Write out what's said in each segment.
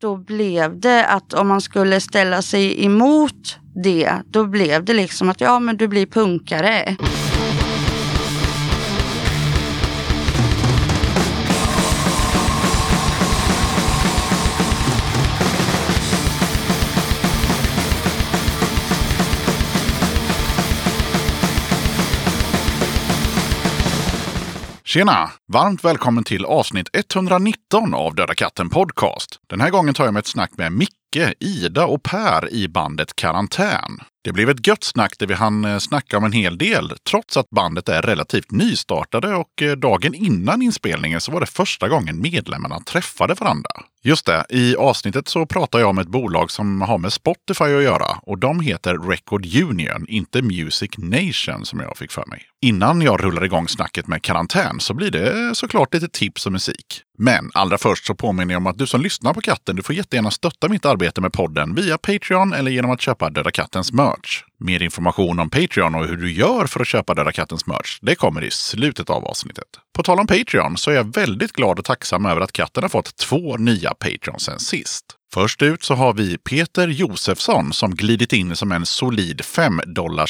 då blev det att om man skulle ställa sig emot det, då blev det liksom att ja, men du blir punkare. Tjena! Varmt välkommen till avsnitt 119 av Döda katten Podcast. Den här gången tar jag med ett snack med Micke, Ida och Per i bandet Karantän. Det blev ett gött snack där vi hann eh, snacka om en hel del, trots att bandet är relativt nystartade och eh, dagen innan inspelningen så var det första gången medlemmarna träffade varandra. Just det, i avsnittet så pratar jag om ett bolag som har med Spotify att göra och de heter Record Union, inte Music Nation som jag fick för mig. Innan jag rullar igång snacket med karantän så blir det såklart lite tips och musik. Men allra först så påminner jag om att du som lyssnar på katten, du får jättegärna stötta mitt arbete med podden via Patreon eller genom att köpa Döda Kattens merch. Mer information om Patreon och hur du gör för att köpa Döda Kattens merch, det kommer i slutet av avsnittet. På tal om Patreon så är jag väldigt glad och tacksam över att katten har fått två nya Patreons sen sist. Först ut så har vi Peter Josefsson som glidit in som en solid 5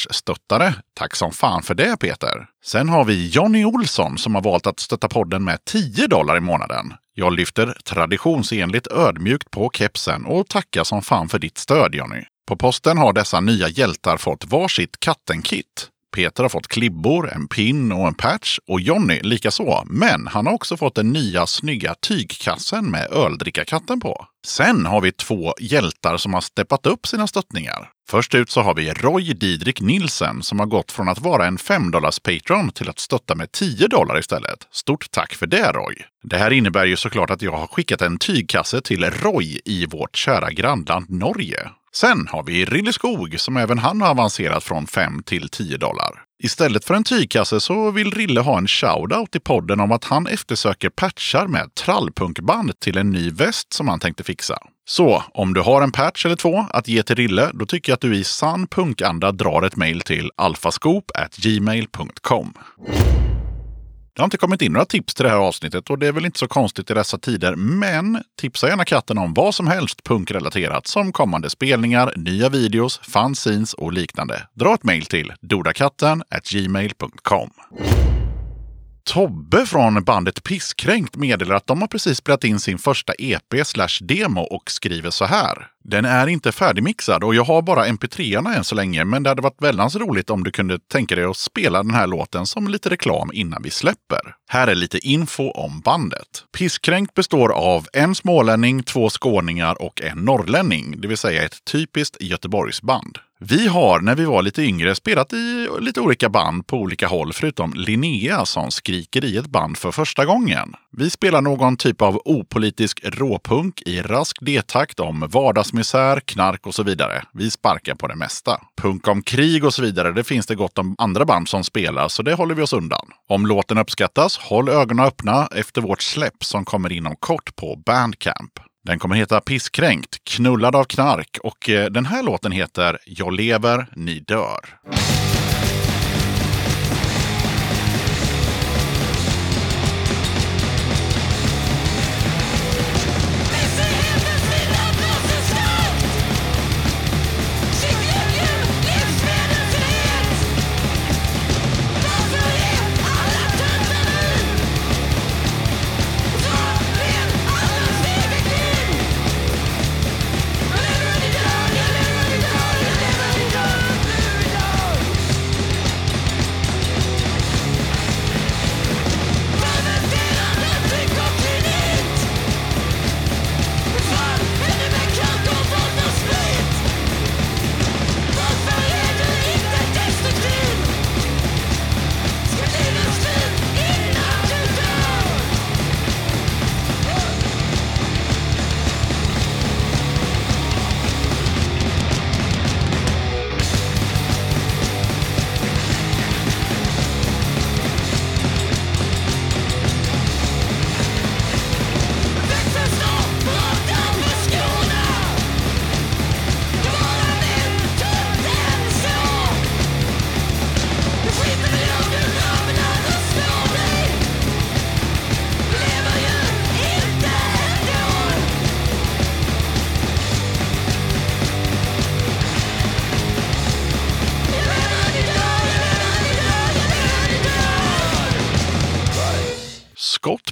stöttare. Tack som fan för det Peter! Sen har vi Jonny Olsson som har valt att stötta podden med 10 dollar i månaden. Jag lyfter traditionsenligt ödmjukt på kepsen och tackar som fan för ditt stöd Jonny. På posten har dessa nya hjältar fått varsitt kattenkit. Peter har fått klibbor, en pin och en patch och Jonny likaså. Men han har också fått den nya snygga tygkassen med öldrickarkatten på. Sen har vi två hjältar som har steppat upp sina stöttningar. Först ut så har vi Roy Didrik Nilsen som har gått från att vara en 5 Patreon till att stötta med 10 dollar istället. Stort tack för det Roy! Det här innebär ju såklart att jag har skickat en tygkasse till Roy i vårt kära grannland Norge. Sen har vi Rille Skog som även han har avancerat från 5 till 10 dollar. Istället för en tygkasse så vill Rille ha en shoutout i podden om att han eftersöker patchar med trallpunkband till en ny väst som han tänkte fixa. Så om du har en patch eller två att ge till Rille, då tycker jag att du i sann punkanda drar ett mejl till alfaskop@gmail.com. Det har inte kommit in några tips till det här avsnittet och det är väl inte så konstigt i dessa tider. Men tipsa gärna katten om vad som helst punkrelaterat som kommande spelningar, nya videos, fanzines och liknande. Dra ett mejl till dodakatten gmail.com. Tobbe från bandet Pisskränkt meddelar att de har precis spelat in sin första EP slash demo och skriver så här. Den är inte färdigmixad och jag har bara mp3arna än så länge, men det hade varit väldigt roligt om du kunde tänka dig att spela den här låten som lite reklam innan vi släpper. Här är lite info om bandet. Pisskränkt består av en smålänning, två skåningar och en norrlänning, det vill säga ett typiskt Göteborgsband. Vi har när vi var lite yngre spelat i lite olika band på olika håll förutom Linnea som skriker i ett band för första gången. Vi spelar någon typ av opolitisk råpunk i rask D-takt om vardagsmisär, knark och så vidare. Vi sparkar på det mesta. Punk om krig och så vidare, det finns det gott om andra band som spelar, så det håller vi oss undan. Om låten uppskattas, håll ögonen öppna efter vårt släpp som kommer inom kort på Bandcamp. Den kommer heta Pisskränkt, knullad av knark och eh, den här låten heter Jag lever, ni dör.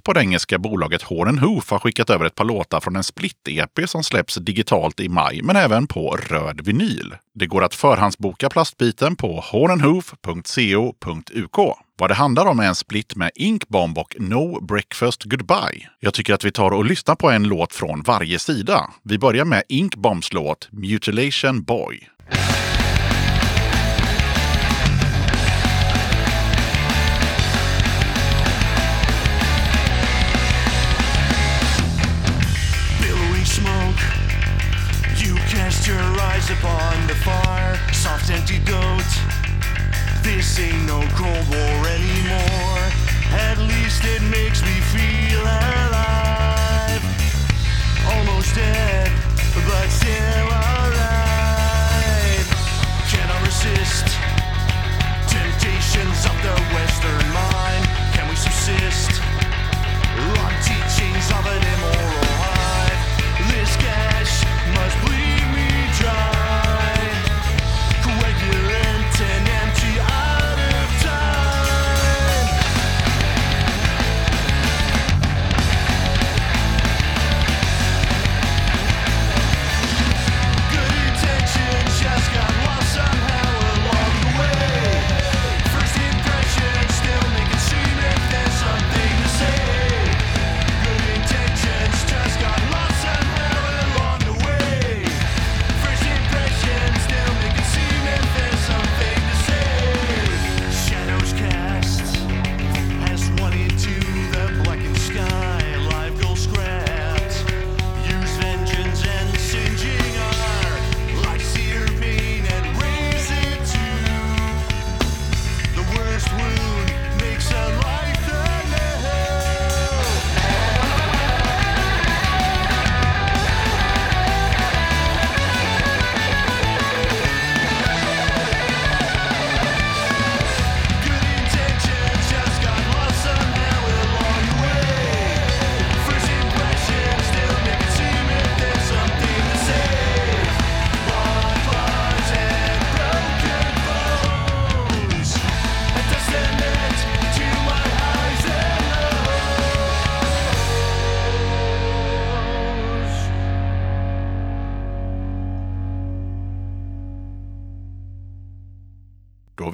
På det engelska bolaget Horn Hoof har skickat över ett par låtar från en split-EP som släpps digitalt i maj, men även på röd vinyl. Det går att förhandsboka plastbiten på hornandhoof.co.uk. Vad det handlar om är en split med Ink Bomb och No Breakfast Goodbye. Jag tycker att vi tar och lyssnar på en låt från varje sida. Vi börjar med Ink Bombs låt Mutilation Boy. Upon the fire. Soft antidote. This ain't no Cold War anymore. At least it makes me feel alive. Almost dead, but still alive. Can I resist temptations of the Western mind. Can we subsist? on teachings of an immoral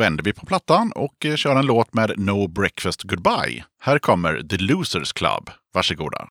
vänder vi på plattan och eh, kör en låt med No Breakfast Goodbye. Här kommer The Losers Club. Varsågoda.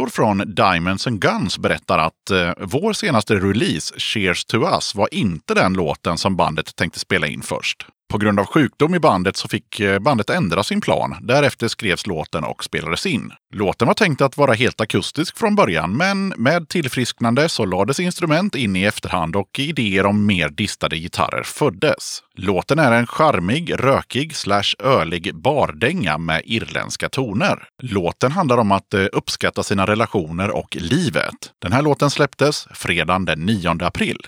Viktor från Diamonds and Guns berättar att eh, vår senaste release, Cheers to Us, var inte den låten som bandet tänkte spela in först. På grund av sjukdom i bandet så fick eh, bandet ändra sin plan. Därefter skrevs låten och spelades in. Låten var tänkt att vara helt akustisk från början, men med tillfrisknande så lades instrument in i efterhand och idéer om mer distade gitarrer föddes. Låten är en charmig, rökig slash ölig bardänga med irländska toner. Låten handlar om att eh, uppskatta sina relationer och livet. Den här låten släpptes fredagen den 9 april.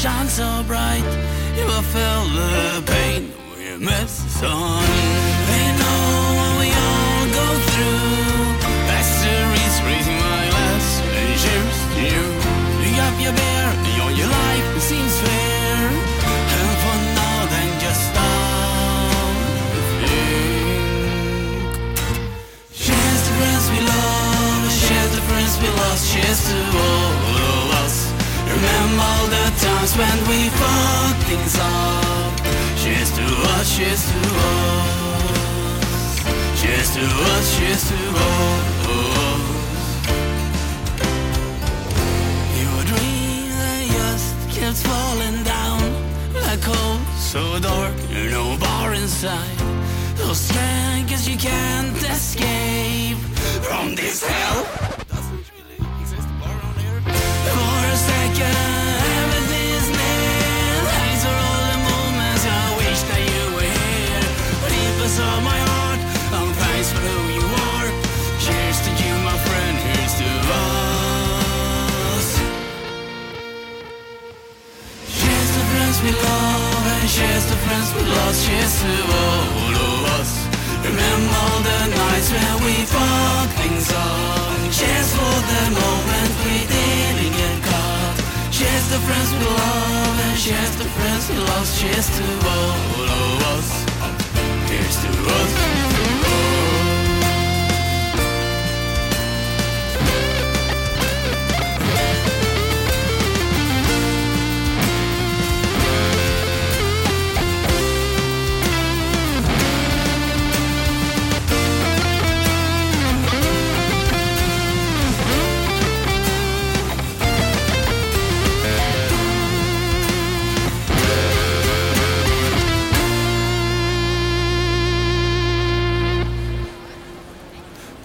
Shine so bright. You have felt the pain when you miss the sun. They know what we all go through. Asterisk raising my glass and cheers to you. You got your bear, your your life seems fair. And for now, then just stop. Cheers to friends we love, cheers to friends we lost, cheers to all. Remember all the times when we fucked things up. Cheers to us, cheers to us. Cheers to us, cheers to us. Your dream that just kept falling down like coal, so dark, no bar inside. So strange, cause you can't escape from this hell. We love and to friends we lost. Cheers to all of us. Remember the nights when we fucked things up. Cheers for the moment we caught. Cheers to friends we love and cheers to friends we lost. Cheers to all of us. Here's to us.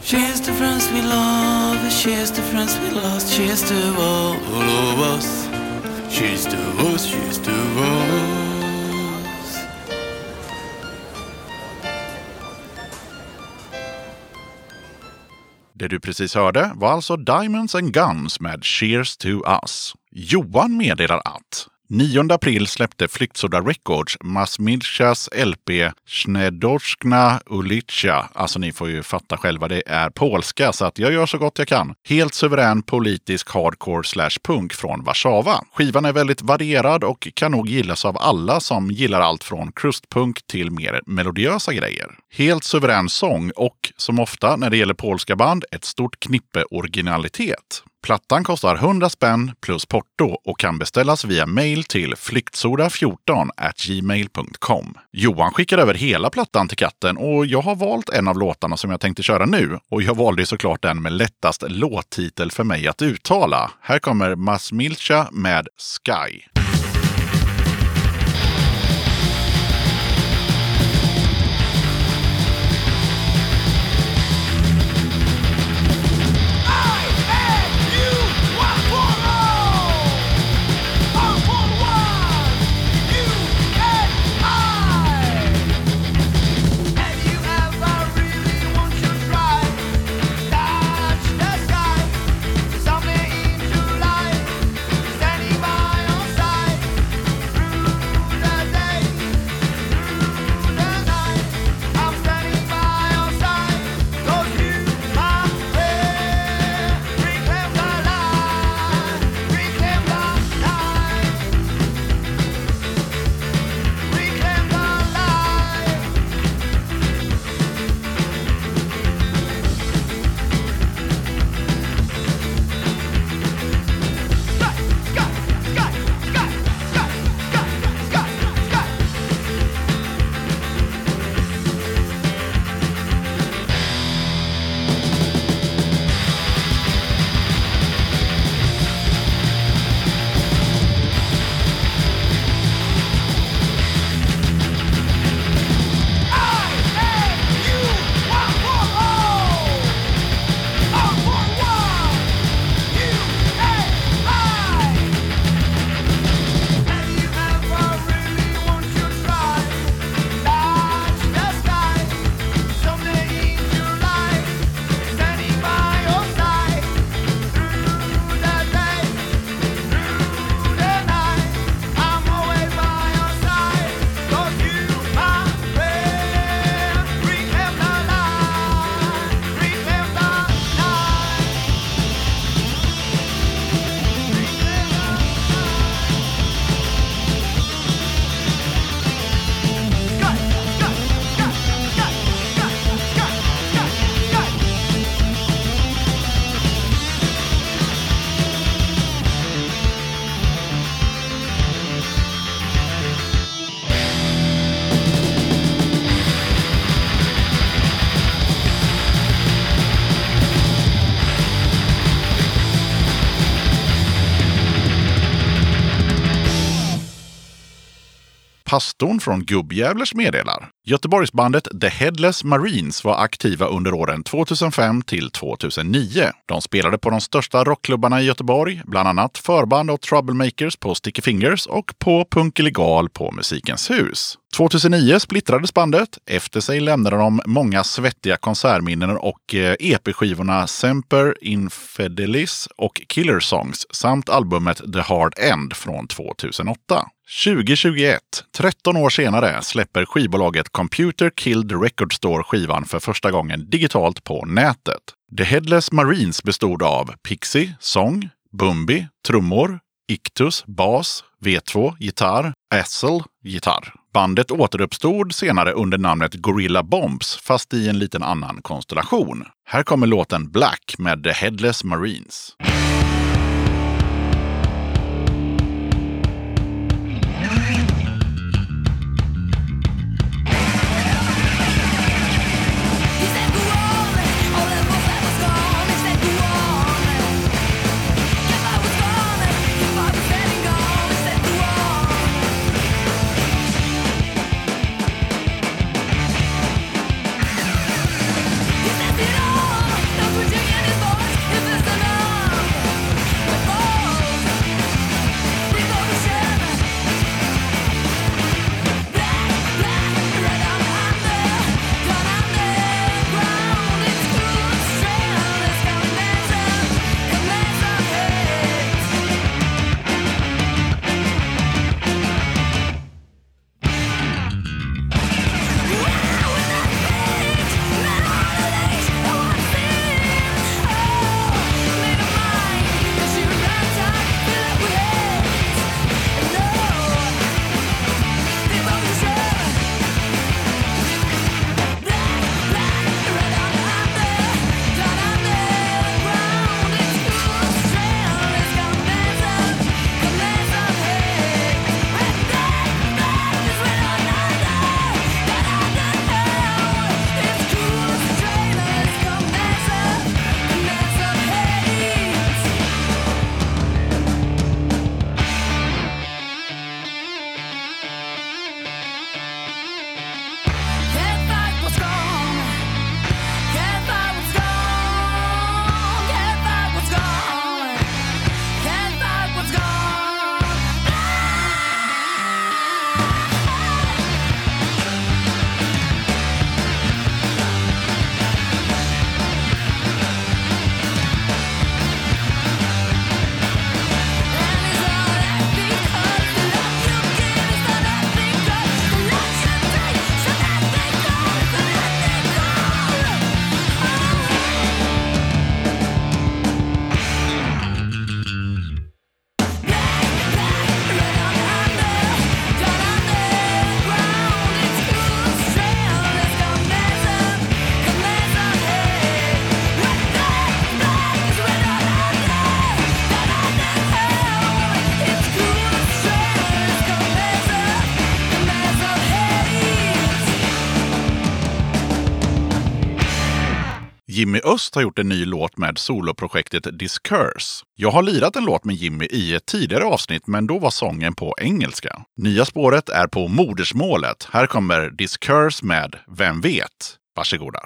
Cheers to friends we love, cheers to friends we lost, cheers to all of us. Cheers to us, cheers to us. Det du precis hörde var alltså Diamonds and Guns med Cheers to Us. Johan meddelar att 9 april släppte Flyktsoda Records Masmilchas LP Snedorskna Ulica. Alltså ni får ju fatta själva, det är polska så att jag gör så gott jag kan. Helt suverän politisk hardcore slash punk från Warszawa. Skivan är väldigt varierad och kan nog gillas av alla som gillar allt från krustpunk till mer melodiösa grejer. Helt suverän sång och som ofta när det gäller polska band ett stort knippe originalitet. Plattan kostar 100 spänn plus porto och kan beställas via mail till flyktsoda14 gmail.com. Johan skickar över hela plattan till katten och jag har valt en av låtarna som jag tänkte köra nu. Och jag valde såklart den med lättast låttitel för mig att uttala. Här kommer Masmilcha med Sky. Pastorn från Gubbjävlers meddelar. Göteborgsbandet The Headless Marines var aktiva under åren 2005 till 2009. De spelade på de största rockklubbarna i Göteborg, bland annat förband och Troublemakers på Sticky Fingers och på Punk Illegal på Musikens hus. 2009 splittrades bandet. Efter sig lämnade de många svettiga konsertminnen och eh, e EP-skivorna Semper Infidelis och Killer Songs samt albumet The Hard End från 2008. 2021, 13 år senare, släpper skivbolaget Computer Killed Record Store skivan för första gången digitalt på nätet. The Headless Marines bestod av Pixie, sång, Bumbi, trummor, Ictus, bas, V2, gitarr, Assel, gitarr. Bandet återuppstod senare under namnet Gorilla Bombs, fast i en liten annan konstellation. Här kommer låten Black med The Headless Marines. Jimmy Öst har gjort en ny låt med soloprojektet Discurse. Jag har lirat en låt med Jimmy i ett tidigare avsnitt, men då var sången på engelska. Nya spåret är på modersmålet. Här kommer Discurse med Vem vet? Varsågoda.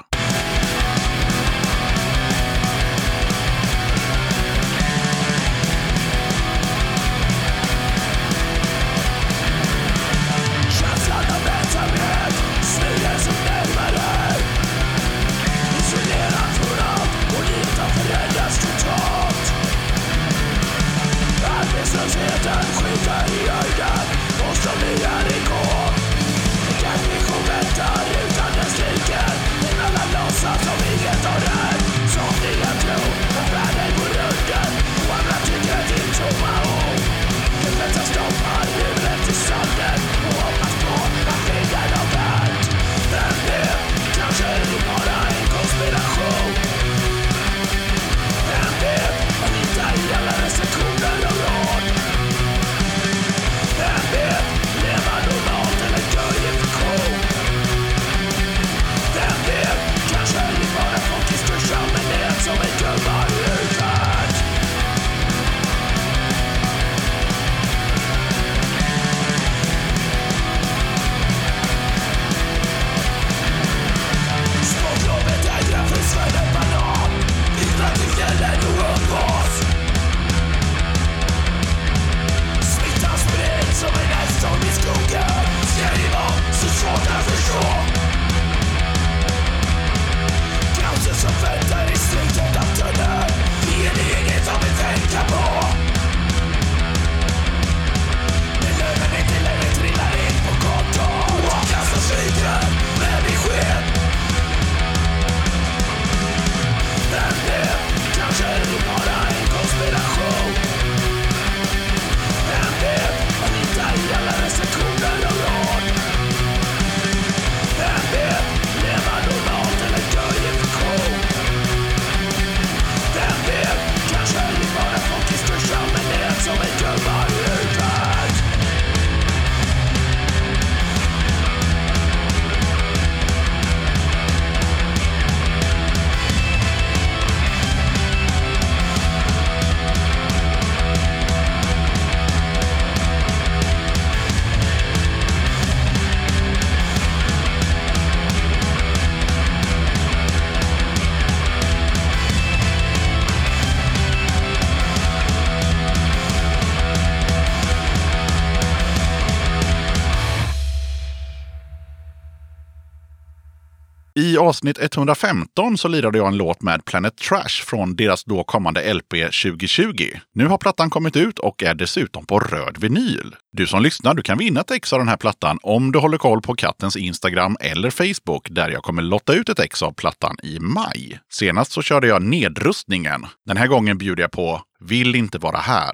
Avsnitt 115 så lirade jag en låt med Planet Trash från deras då kommande LP 2020. Nu har plattan kommit ut och är dessutom på röd vinyl. Du som lyssnar, du kan vinna ett ex av den här plattan om du håller koll på kattens Instagram eller Facebook där jag kommer lotta ut ett ex av plattan i maj. Senast så körde jag nedrustningen. Den här gången bjuder jag på Vill inte vara här.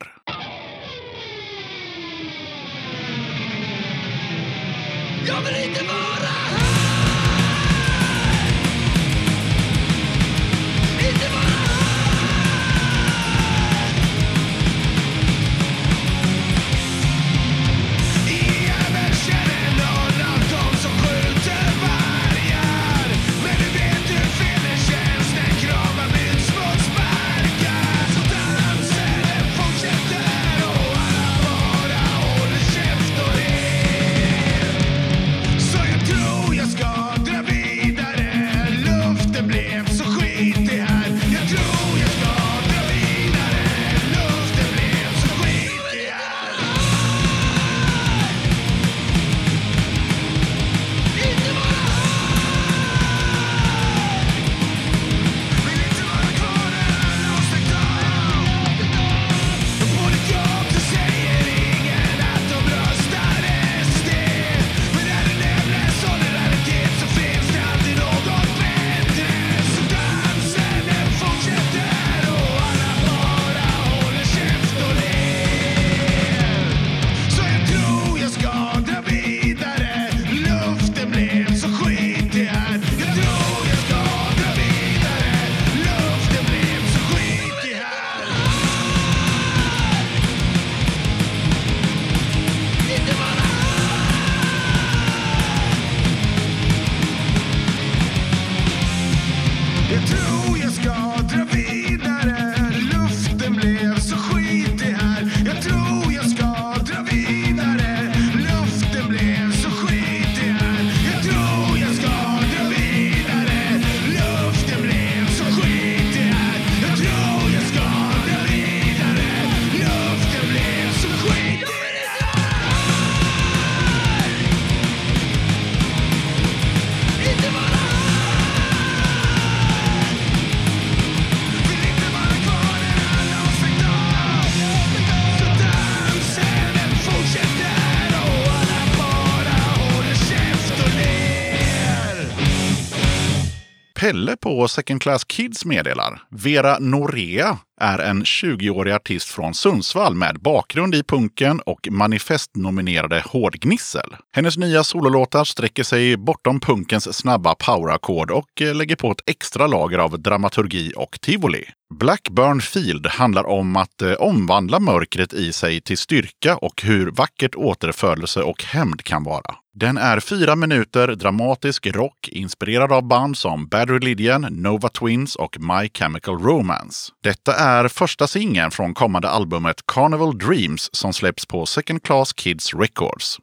Jag vill inte vara här på Second Class Kids meddelar. Vera Norea är en 20-årig artist från Sundsvall med bakgrund i punken och manifestnominerade hårdgnissel. Hennes nya sololåtar sträcker sig bortom punkens snabba powerackord och eh, lägger på ett extra lager av dramaturgi och tivoli. Blackburn Field handlar om att eh, omvandla mörkret i sig till styrka och hur vackert återfödelse och hämnd kan vara. Den är fyra minuter dramatisk rock inspirerad av band som Bad Religion, Nova Twins och My Chemical Romance. Detta är första singeln från kommande albumet Carnival Dreams som släpps på Second Class Kids Records.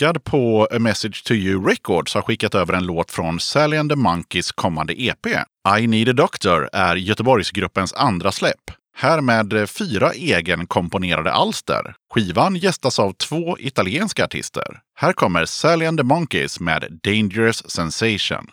Rickard på A Message to You Records har skickat över en låt från Sally and the Monkeys kommande EP. I Need a Doctor är Göteborgsgruppens andra släpp. Här med eh, fyra egenkomponerade alster. Skivan gästas av två italienska artister. Här kommer Sally and the Monkeys med Dangerous Sensation.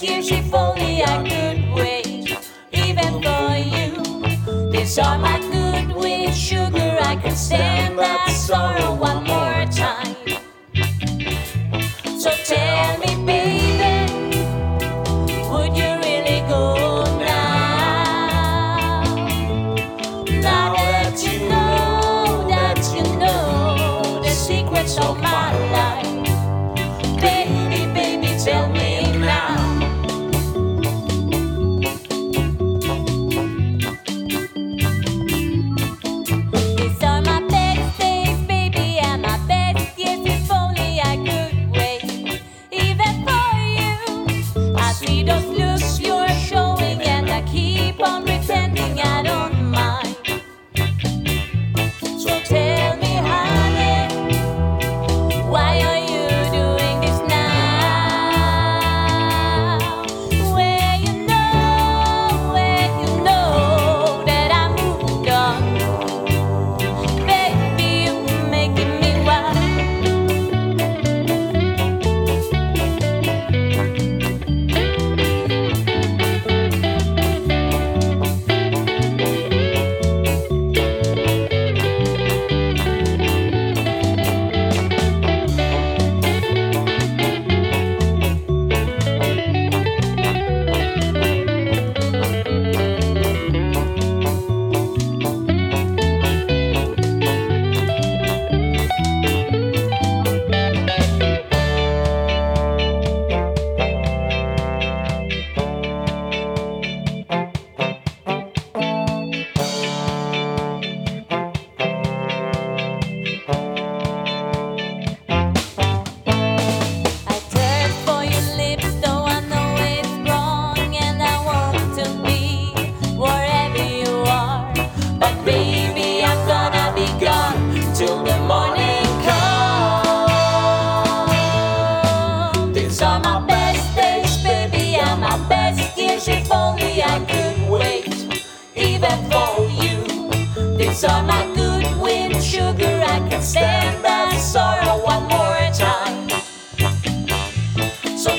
Thank if only I could wait, even for you. These are my good with sugar. I can stand that sorrow one more time. So tell me, baby.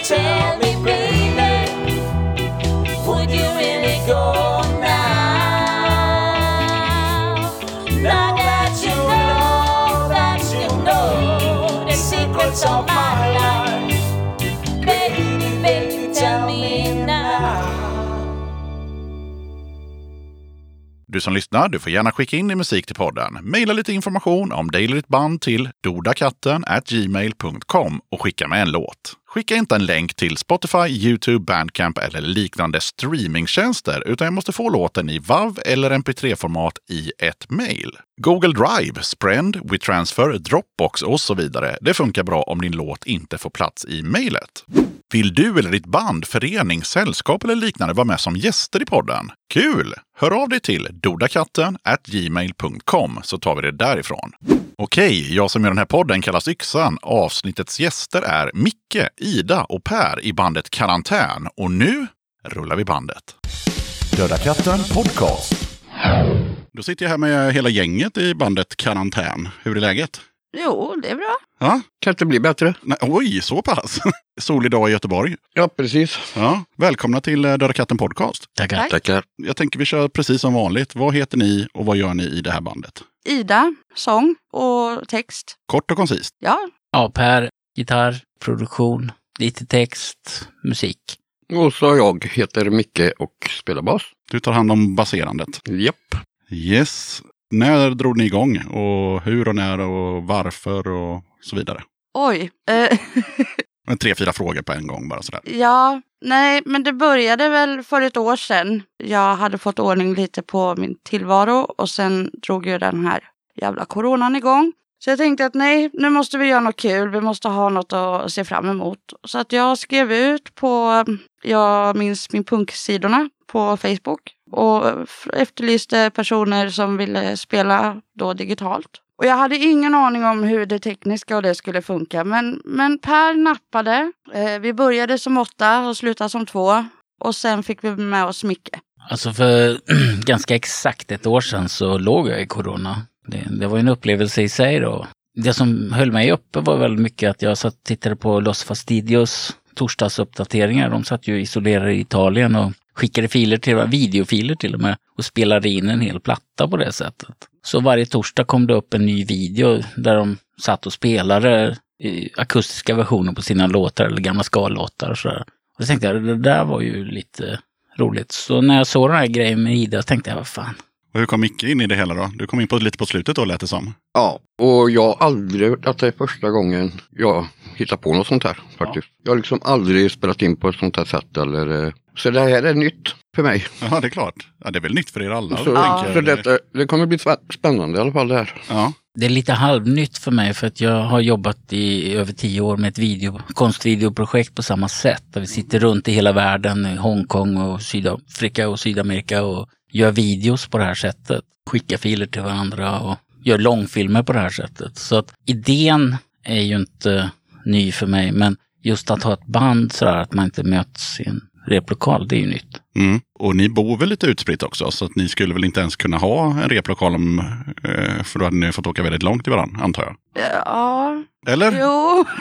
tell me, baby, would you really go now? Now that you know, that you know the secrets of my life, baby, baby, tell me now. Du som lyssnar, du får gärna skicka in din musik till podden. Maila lite information om dig eller ditt band till dodakatten gmail.com och skicka med en låt. Skicka inte en länk till Spotify, YouTube, Bandcamp eller liknande streamingtjänster, utan jag måste få låten i WAV eller MP3-format i ett mejl. Google Drive, Sprend, WeTransfer, Dropbox och så vidare. Det funkar bra om din låt inte får plats i mejlet. Vill du eller ditt band, förening, sällskap eller liknande vara med som gäster i podden? Kul! Hör av dig till dodakatten gmail.com så tar vi det därifrån. Okej, jag som gör den här podden kallas Yxan. Avsnittets gäster är Micke, Ida och Per i bandet Karantän. Och nu rullar vi bandet. Döda katten podcast. Då sitter jag här med hela gänget i bandet Karantän. Hur är läget? Jo, det är bra. Ja? Kan inte bli bättre. Nej, oj, så pass. Solig dag i Göteborg. Ja, precis. Ja, välkomna till eh, Döda katten podcast. Tackar. Tack. Tackar. Jag tänker vi kör precis som vanligt. Vad heter ni och vad gör ni i det här bandet? Ida, sång och text. Kort och koncist. Ja, Ja, Per, gitarr, produktion, lite text, musik. Och så jag heter Micke och spelar bas. Du tar hand om baserandet. Japp. Yes. När drog ni igång och hur och när och varför och så vidare? oj. Eh, Tre, fyra frågor på en gång bara sådär. ja, nej, men det började väl för ett år sedan. Jag hade fått ordning lite på min tillvaro och sen drog ju den här jävla coronan igång. Så jag tänkte att nej, nu måste vi göra något kul. Vi måste ha något att se fram emot. Så att jag skrev ut på, jag minns min punksidorna på Facebook och efterlyste personer som ville spela då digitalt. Och jag hade ingen aning om hur det tekniska och det skulle funka. Men, men Per nappade. Eh, vi började som åtta och slutade som två. Och sen fick vi med oss Micke. Alltså för ganska exakt ett år sedan så låg jag i corona. Det, det var en upplevelse i sig då. Det som höll mig uppe var väldigt mycket att jag satt och tittade på Los Fastidios torsdagsuppdateringar. De satt ju isolerade i Italien och skickade filer till, videofiler till och med och spelade in en hel platta på det sättet. Så varje torsdag kom det upp en ny video där de satt och spelade akustiska versioner på sina låtar eller gamla skallåtar och sådär. Och då tänkte jag, det där var ju lite roligt. Så när jag såg den här grejen med Ida tänkte jag, vad fan. Och hur kom Micke in i det hela då? Du kom in på lite på slutet då lät det som. Ja, och jag har aldrig, att det är första gången jag hittar på något sånt här faktiskt. Jag har liksom aldrig spelat in på ett sånt här sätt eller eh, så det här är nytt för mig. Ja, det är klart. Ja, det är väl nytt för er alla. Så, jag. så det, det kommer bli spä- spännande i alla fall det här. Ja. Det är lite halvnytt för mig för att jag har jobbat i över tio år med ett video, konstvideoprojekt på samma sätt. Där vi sitter runt i hela världen, i Hongkong och Sydafrika och Sydamerika och gör videos på det här sättet. Skickar filer till varandra och gör långfilmer på det här sättet. Så att idén är ju inte ny för mig men just att ha ett band sådär att man inte möts i en replokal, det är ju nytt. Mm. Och ni bor väl lite utspritt också, så att ni skulle väl inte ens kunna ha en replokal om, eh, för då hade ni fått åka väldigt långt till varandra, antar jag. Ja, Eller? jo.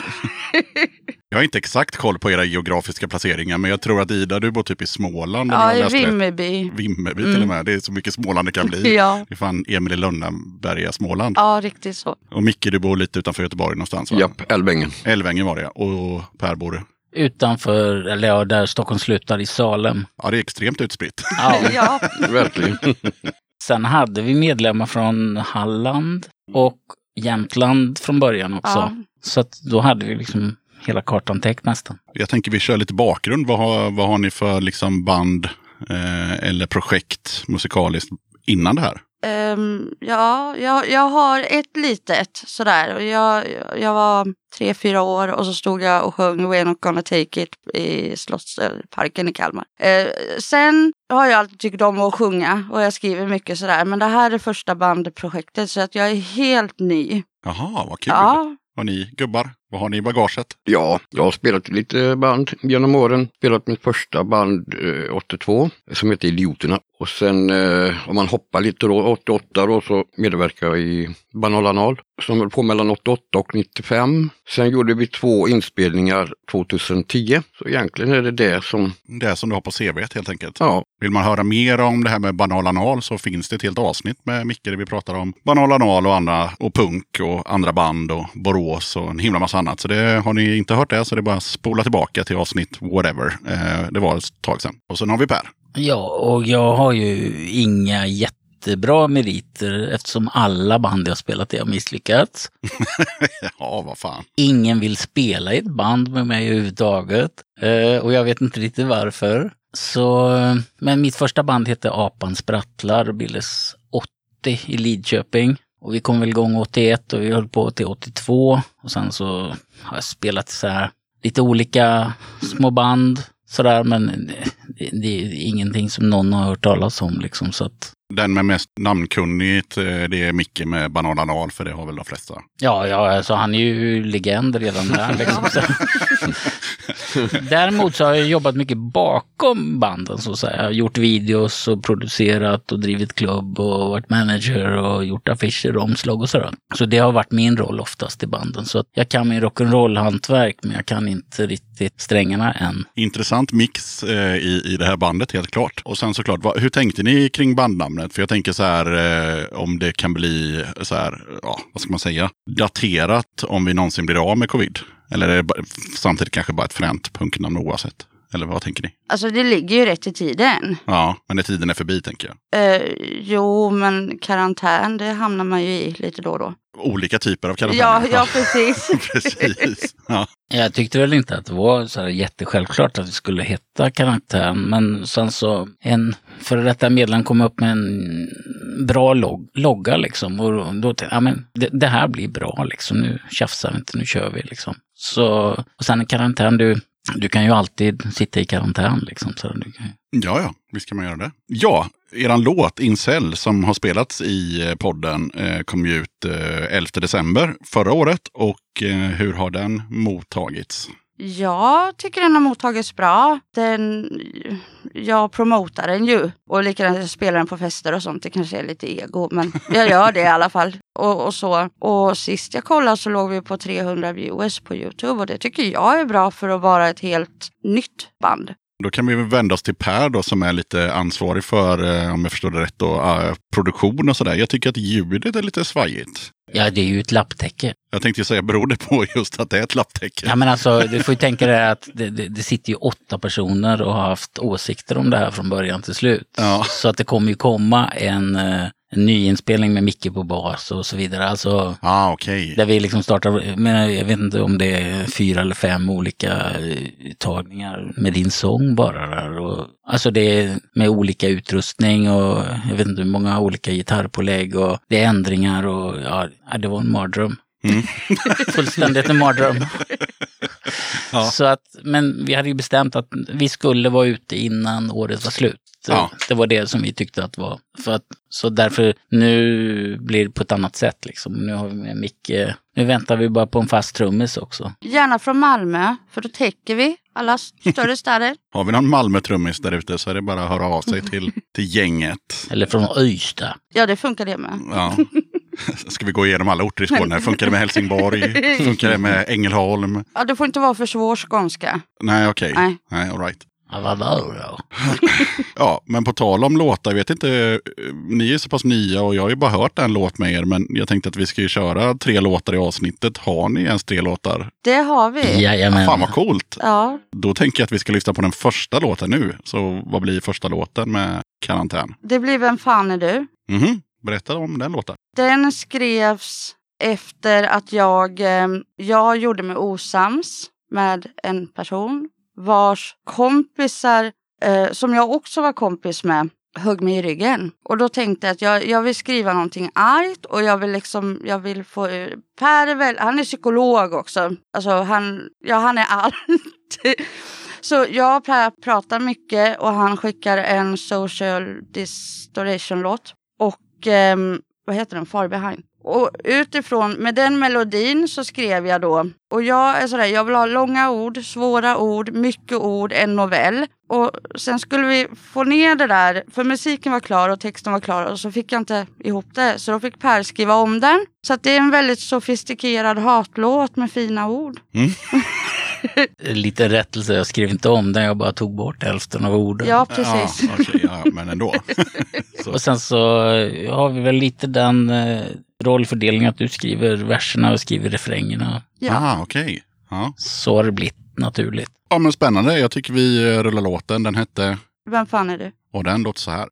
Jag har inte exakt koll på era geografiska placeringar, men jag tror att Ida, du bor typ i Småland. Ja, i rätt. Vimmerby. Vimmerby Mm. till och med. Det är så mycket Småland det kan bli. Ja. Det är fan Emil i Lönneberga, Småland. Ja, riktigt så. Och Micke, du bor lite utanför Göteborg någonstans va? Japp, Älvängen. Älvängen var det Och Per bor... Utanför, eller ja, där Stockholm slutar, i Salem. Ja, det är extremt utspritt. Ja. Ja, Verkligen. Sen hade vi medlemmar från Halland och Jämtland från början också. ja. Så att då hade vi liksom hela kartan täckt nästan. Jag tänker vi kör lite bakgrund. Vad har, vad har ni för liksom band eh, eller projekt musikaliskt innan det här? Ehm, ja, jag, jag har ett litet sådär. Och Jag, jag var tre, fyra år och så stod jag och sjöng We're not gonna take it i Slottsparken i Kalmar. Eh, sen har jag alltid tyckt om att sjunga och jag skriver mycket sådär. Men det här är första bandprojektet så att jag är helt ny. Jaha, vad kul. Ja, Vad ni gubbar, vad har ni i bagaget? Ja, jag har spelat lite band genom åren. Spelat mitt första band eh, 82 som heter Idioterna. Och sen eh, om man hoppar lite då, 88 då så medverkade jag i Banal Anal som höll på mellan 88 och 95. Sen gjorde vi två inspelningar 2010. Så egentligen är det det som, Det som du har på CV helt enkelt. ja, Vill man höra mer om det här med banal anal så finns det ett helt avsnitt med Micke där vi pratar om banal anal och andra och punk och andra band och Borås och en himla massa annat. Så det, har ni inte hört det så det är bara att spola tillbaka till avsnitt whatever. Eh, det var ett tag sedan. Och sen har vi Per. Ja, och jag har ju inga jättebra meriter eftersom alla band jag spelat i har misslyckats. Ja, vad fan. Ingen vill spela i ett band med mig överhuvudtaget. Eh, och jag vet inte riktigt varför. Så, eh, men mitt första band hette Apan sprattlar och bildades 80 i Lidköping. Och vi kom väl igång 81 och vi höll på till 82. Och sen så har jag spelat så här lite olika små band. Sådär, men det, det är ingenting som någon har hört talas om liksom. Så att, Den med mest namnkunnigt, eh, det är Micke med Banananal, för det har väl de flesta. Ja, ja, alltså han är ju legend redan där. Liksom. Däremot så har jag jobbat mycket bakom banden så att säga. Jag har gjort videos och producerat och drivit klubb och varit manager och gjort affischer och omslag och sådär. Så det har varit min roll oftast i banden. Så att jag kan min rock'n'roll-hantverk men jag kan inte riktigt strängarna än. Intressant mix eh, i, i det här bandet, helt klart. Och sen såklart, vad, hur tänkte ni kring bandnamnet? För jag tänker så här, eh, om det kan bli så här, ja, vad ska man säga, daterat om vi någonsin blir av med covid? Eller är det bara, samtidigt kanske bara ett fränt punknamn oavsett? Eller vad tänker ni? Alltså det ligger ju rätt i tiden. Ja, men när tiden är förbi tänker jag. Eh, jo, men karantän, det hamnar man ju i lite då och då. Olika typer av karantän. Ja, ja precis. Precis. Ja. Jag tyckte väl inte att det var så här jättesjälvklart att vi skulle heta karantän. Men sen så en före detta medlem kom upp med en bra log logga liksom. Och då tänkte jag, ja men det, det här blir bra liksom. Nu tjafsar vi inte, nu kör vi liksom. Så, och sen karantän, du, du kan ju alltid sitta i karantän liksom. Så du kan, Ja, ja, visst kan man göra det. Ja, eran låt Incel som har spelats i eh, podden eh, kom ju ut eh, 11 december förra året. Och hur har den mottagits? Jag tycker den har mottagits bra. Den, jag promotar den ju. Och likadant jag spelar den på fester och sånt. Det kanske är lite ego, men jag gör det i alla fall. Och, och så. Och sist jag kollade så låg vi på 300 viewers på Youtube. Och det tycker jag är bra för att vara ett helt nytt band. Då kan vi vända oss till Per då som är lite ansvarig för, eh, om jag förstår det rätt, då, eh, produktion och sådär. Jag tycker att ljudet är lite svajigt ja, det är ju ett lapptäcke. Jag tänkte ju säga, beror det på just att det är ett lapptäcke? Ja men alltså, du får ju tänka dig att det, det, det sitter ju åtta personer och har haft åsikter om det här från början till slut. Ja. Så att det kommer ju komma en, eh, en nyinspelning med Micke på bas och så vidare. Alltså, ah, okej. där vi liksom startar, men jag vet inte om det är fyra eller fem olika eh, tagningar med din sång bara där. Och, alltså det är med olika utrustning och jag vet inte hur många olika gitarrpålägg och det är ändringar och ja, det var en mardröm. Fullständigt en mardröm. Ja. Så att, men vi hade ju bestämt att vi skulle vara ute innan året var slut. Ja. Det var det som vi tyckte att var. För att, så därför, nu blir det på ett annat sätt liksom. Nu har vi med Micke. Nu väntar vi bara på en fast trummis också. Gärna från Malmö, för då täcker vi alla större städer. Har vi någon Malmö-trummis där ute så är det bara att höra av sig till, till gänget. Eller från Ystad. Ja, det funkar det med. Ja. Ska vi gå igenom alla orter i Skåne? Funkar det med Helsingborg? Funkar det med Ängelholm? Ja, det får inte vara för svår skånska. Nej, okej. Nej. Nej, all right. Ja, vad var det då? Ja, men på tal om låtar, jag vet inte, ni är så pass nya och jag har ju bara hört en låt med er, men jag tänkte att vi ska ju köra tre låtar i avsnittet. Har ni ens tre låtar? Det har vi. Jajamän. Fan vad coolt! Ja, Då tänker jag att vi ska lyssna på den första låten nu. Så vad blir första låten med karantän? det blir Vem fan är du? Mhm, berätta om den låten. Den skrevs efter att jag, eh, jag gjorde mig osams med en person vars kompisar, eh, som jag också var kompis med, högg mig i ryggen. Och då tänkte jag att jag, jag vill skriva någonting argt och jag vill liksom, jag vill få... Eh, per är väl, han är psykolog också. Alltså han, ja han är allt. Så jag och Per pratar mycket och han skickar en social distortion-låt. Ehm, vad heter den? Far behind. Och utifrån, med den melodin så skrev jag då, och jag är sådär, jag vill ha långa ord, svåra ord, mycket ord, en novell. Och sen skulle vi få ner det där, för musiken var klar och texten var klar och så fick jag inte ihop det. Så då fick Per skriva om den. Så det är en väldigt sofistikerad hatlåt med fina ord. Lite rättelse, jag skrev inte om den, jag bara tog bort hälften av orden. Ja, precis. Ja, okej, ja, men ändå. Och sen så har vi väl lite den eh, rollfördelningen att du skriver verserna och skriver refrängerna. Ja. Ah, okej. Ja. Så har det blivit naturligt. ja, men spännande. Jag tycker vi rullar låten. Den hette, Vem fan är du? och den låter så här.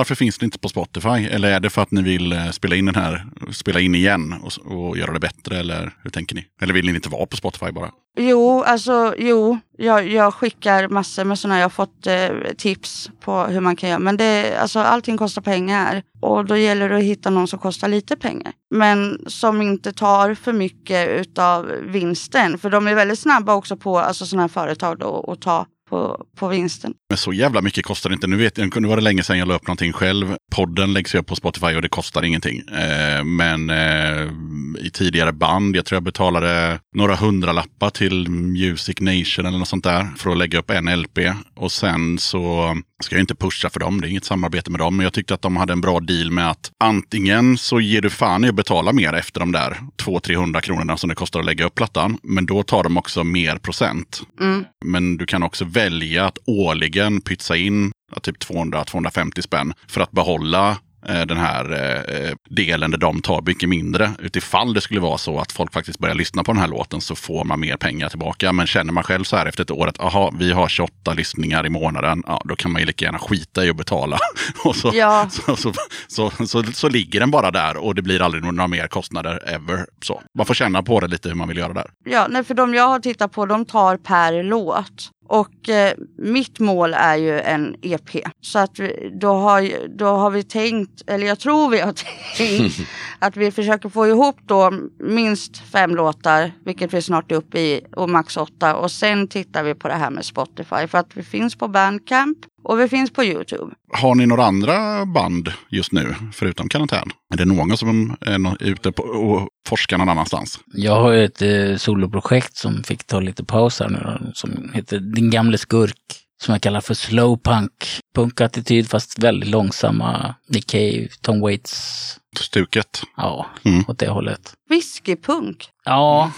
Varför finns det inte på Spotify? Eller är det för att ni vill eh, spela in den här, spela in igen och, och göra det bättre? Eller hur tänker ni? Eller vill ni inte vara på Spotify bara? Jo, alltså jo. Jag, jag skickar massor med sådana. Jag har fått eh, tips på hur man kan göra. Men det, alltså, allting kostar pengar. Och då gäller det att hitta någon som kostar lite pengar. Men som inte tar för mycket utav vinsten. För de är väldigt snabba också på alltså, sådana här företag då, att ta på, på vinsten. Men så jävla mycket kostar det inte. Nu, vet jag, nu var det länge sedan jag la upp någonting själv. Podden läggs ju upp på Spotify och det kostar ingenting. Eh, men eh, i tidigare band, jag tror jag betalade några hundralappar till Music Nation eller något sånt där för att lägga upp en LP. Och sen så ska jag inte pusha för dem, det är inget samarbete med dem. Men jag tyckte att de hade en bra deal med att antingen så ger du fan i att betala mer efter de där 200-300 kronorna som det kostar att lägga upp plattan. Men då tar de också mer procent. Mm. Men du kan också välja att årligen pytsa in typ 200-250 spänn för att behålla eh, den här eh, delen där de tar mycket mindre. Utifall det skulle vara så att folk faktiskt börjar lyssna på den här låten så får man mer pengar tillbaka. Men känner man själv så här efter ett år att aha, vi har 28 lyssningar i månaden, ja, då kan man ju lika gärna skita i att betala. och så, Ja. så, så, så, så, så ligger den bara där och det blir aldrig några mer kostnader ever. Så man får känna på det lite hur man vill göra där. Ja, nej, för de jag har tittat på, de tar per låt. Och eh, mitt mål är ju en EP. Så att vi, då, har, då har vi tänkt, eller jag tror vi har tänkt, att vi försöker få ihop då minst fem låtar, vilket vi snart är uppe i, och max åtta. Och sen tittar vi på det här med Spotify. För att vi finns på Bandcamp och vi finns på YouTube. Har ni några andra band just nu, förutom karantän? Är det någon som är ute på, och forskar någon annanstans? Jag har ju ett eh, soloprojekt som fick ta lite paus här nu då, som heter Din gamle skurk. Som jag kallar för slowpunk. Punkattityd fast väldigt långsamma. Nick Cave, Tom Waits. Stuket? Ja, Mm. åt det hållet. Whiskypunk. Ja,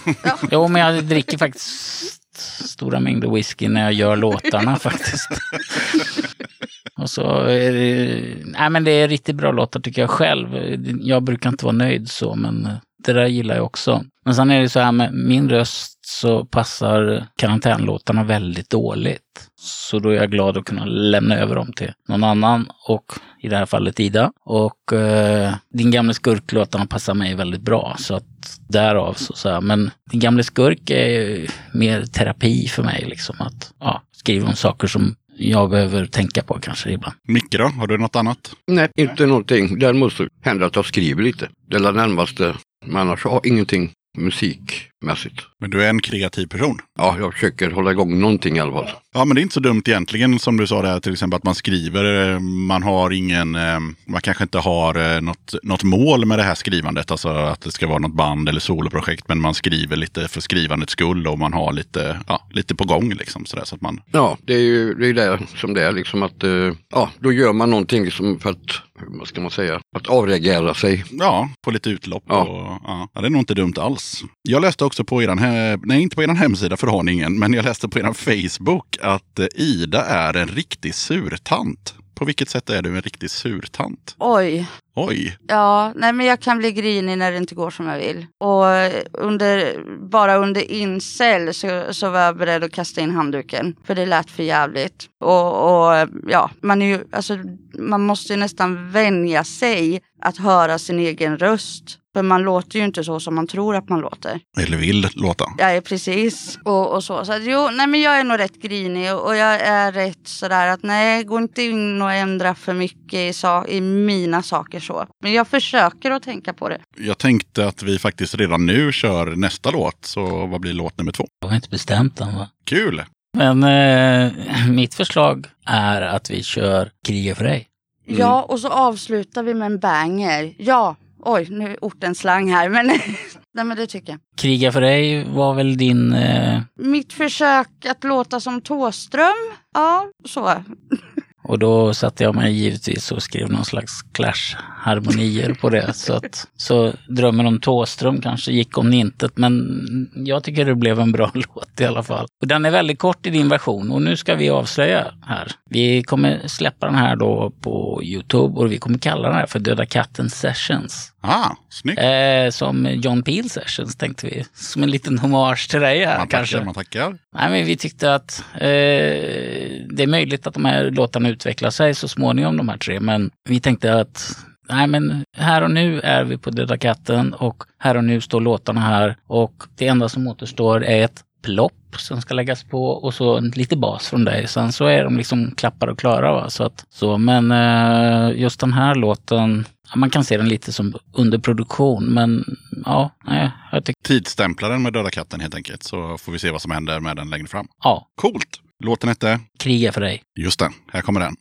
jo men jag dricker faktiskt stora mängder whisky när jag gör låtarna faktiskt. Och så är det, nej men det är riktigt bra låtar tycker jag själv. Jag brukar inte vara nöjd så, men det där gillar jag också. Men sen är det så här med min röst så passar karantänlåtarna väldigt dåligt. Så då är jag glad att kunna lämna över dem till någon annan och i det här fallet Ida. Och eh, din gamla skurklåtarna passar mig väldigt bra. Så att därav så, så här. Men din gamla skurk är ju mer terapi för mig liksom. Att ja, skriva om saker som jag behöver tänka på kanske ibland. Micke då? Har du något annat? Nej, inte någonting. Däremot så händer det att jag skriver lite. Det är det närmaste. Men annars har jag ingenting musikmässigt. Men du är en kreativ person. Ja, jag försöker hålla igång någonting i alla fall. Ja, men det är inte så dumt egentligen som du sa där till exempel att man skriver, eh, man har ingen, eh, man kanske inte har eh, något, något mål med det här skrivandet, alltså att det ska vara något band eller soloprojekt, men man skriver lite för skrivandets skull och man har lite, ja, lite på gång liksom sådär så att man, Ja, det är ju det, är det som det är liksom att, ja, då gör man någonting liksom för att, vad ska man säga, att avreagera sig. ja, få lite utlopp Ja. och ja, det är nog inte dumt alls. Jag läste också också på er, he- nej inte på er hemsida för det har ni ingen, men jag läste på er Facebook att eh, Ida är en riktig surtant. På vilket sätt är du en riktig surtant? Oj. Oj, Ja, nej men jag kan bli grinig när det inte går som jag vill. Och under, bara under incel så, så var jag beredd att kasta in handduken. För det lät för jävligt. Och, och ja, man, är ju, alltså, man måste ju nästan vänja sig att höra sin egen röst. För man låter ju inte så som man tror att man låter. eller vill låta. Ja, precis. Och, och så. Så att, jo, nej men jag är nog rätt grinig och, jag är rätt sådär att nej, gå inte in och ändra för mycket i, i mina saker så. Men jag försöker att tänka på det. Jag tänkte att vi faktiskt redan nu kör nästa låt, så vad blir låt nummer två? Jag har inte bestämt än va? Kul! Men eh, mitt förslag är att vi kör Kriga för dig. Ja, och så avslutar vi med en banger. Ja, oj, nu är orten slang här, men nej men det tycker jag. Kriga för dig var väl din... Eh, Mitt försök att låta som Tåström, ja, så. och då satte jag mig givetvis och skrev någon slags Clash harmonier på det. Så, att, så drömmen om Tåström kanske gick om intet, men jag tycker det blev en bra låt i alla fall. Och den är väldigt kort i din version och nu ska vi avslöja här. Vi kommer släppa den här då på Youtube och vi kommer kalla den här för Döda katten Sessions. Ah, snyggt. Eh, som John Peel Sessions tänkte vi. Som en liten hommage till dig här man kanske. tackar, man tackar. Nej, men vi tyckte att eh, det är möjligt att de här låtarna utvecklar sig så småningom, de här tre. Men vi tänkte att nej, men här och nu är vi på Döda katten och här och nu står låtarna här. Och det enda som återstår är ett plopp som ska läggas på och så en lite bas från dig. Sen så är de liksom klappar och klara. Va? Så att, så, men eh, just den här låten, ja, man kan se den lite som underproduktion. Men ja, nej, jag tycker, Tidsstämpla den med Döda katten helt enkelt. Så får vi se vad som händer med den längre fram. ja, Coolt! Låten hette, kriga för dig. just det, här kommer den.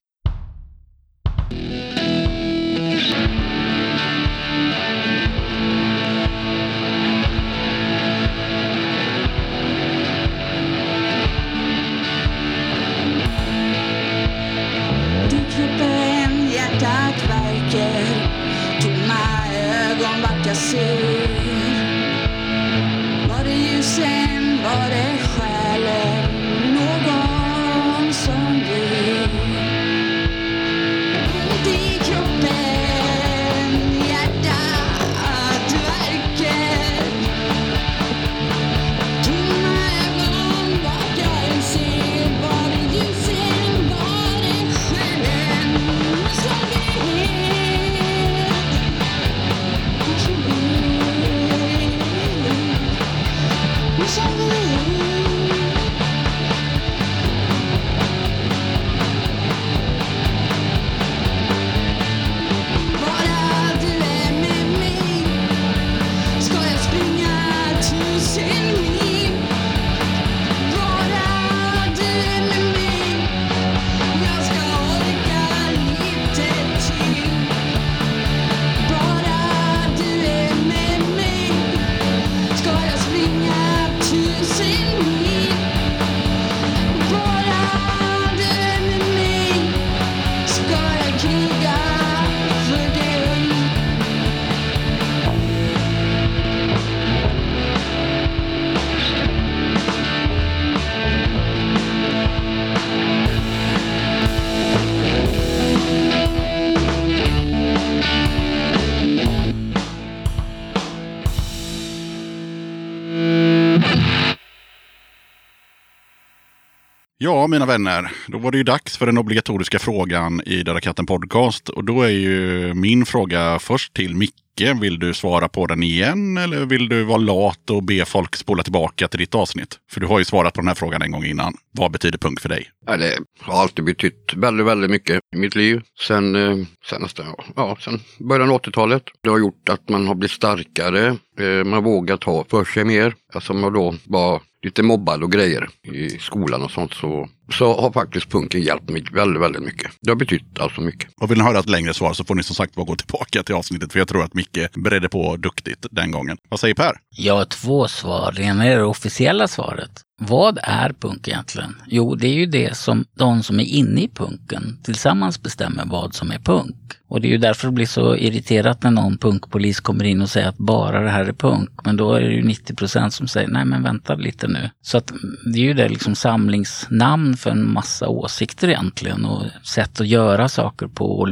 Ja, mina vänner, då var det ju dags för den obligatoriska frågan i Döda katten podcast. Och då är ju min fråga först till Micke. Vill du svara på den igen eller vill du vara lat och be folk spola tillbaka till ditt avsnitt? För du har ju svarat på den här frågan en gång innan. Vad betyder punk för dig? Ja, det har alltid betytt väldigt, väldigt mycket i mitt liv. Sen, eh, sen nästan, ja, sen början av 80-talet. Det har gjort att man har blivit starkare. Eh, man vågar ta för sig mer. Alltså man då var lite mobbad och grejer i skolan och sånt så, så har faktiskt punken hjälpt mig väldigt, väldigt mycket. Det har betytt alltså mycket. Och vill ni höra ett längre svar så får ni som sagt bara gå tillbaka till avsnittet. För jag tror att Micke beredde på duktigt den gången. Vad säger Per? Jag har två svar. Det ena är det officiella svaret. Vad är punk egentligen? Jo, det är ju det som de som är inne i punken tillsammans bestämmer vad som är punk. Och det är ju därför det blir så irriterat när någon punkpolis kommer in och säger att bara det här är punk. Men då är det ju 90 procent som säger nej men vänta lite nu. Så att det är ju det liksom samlingsnamn för en massa åsikter egentligen och sätt att göra saker på och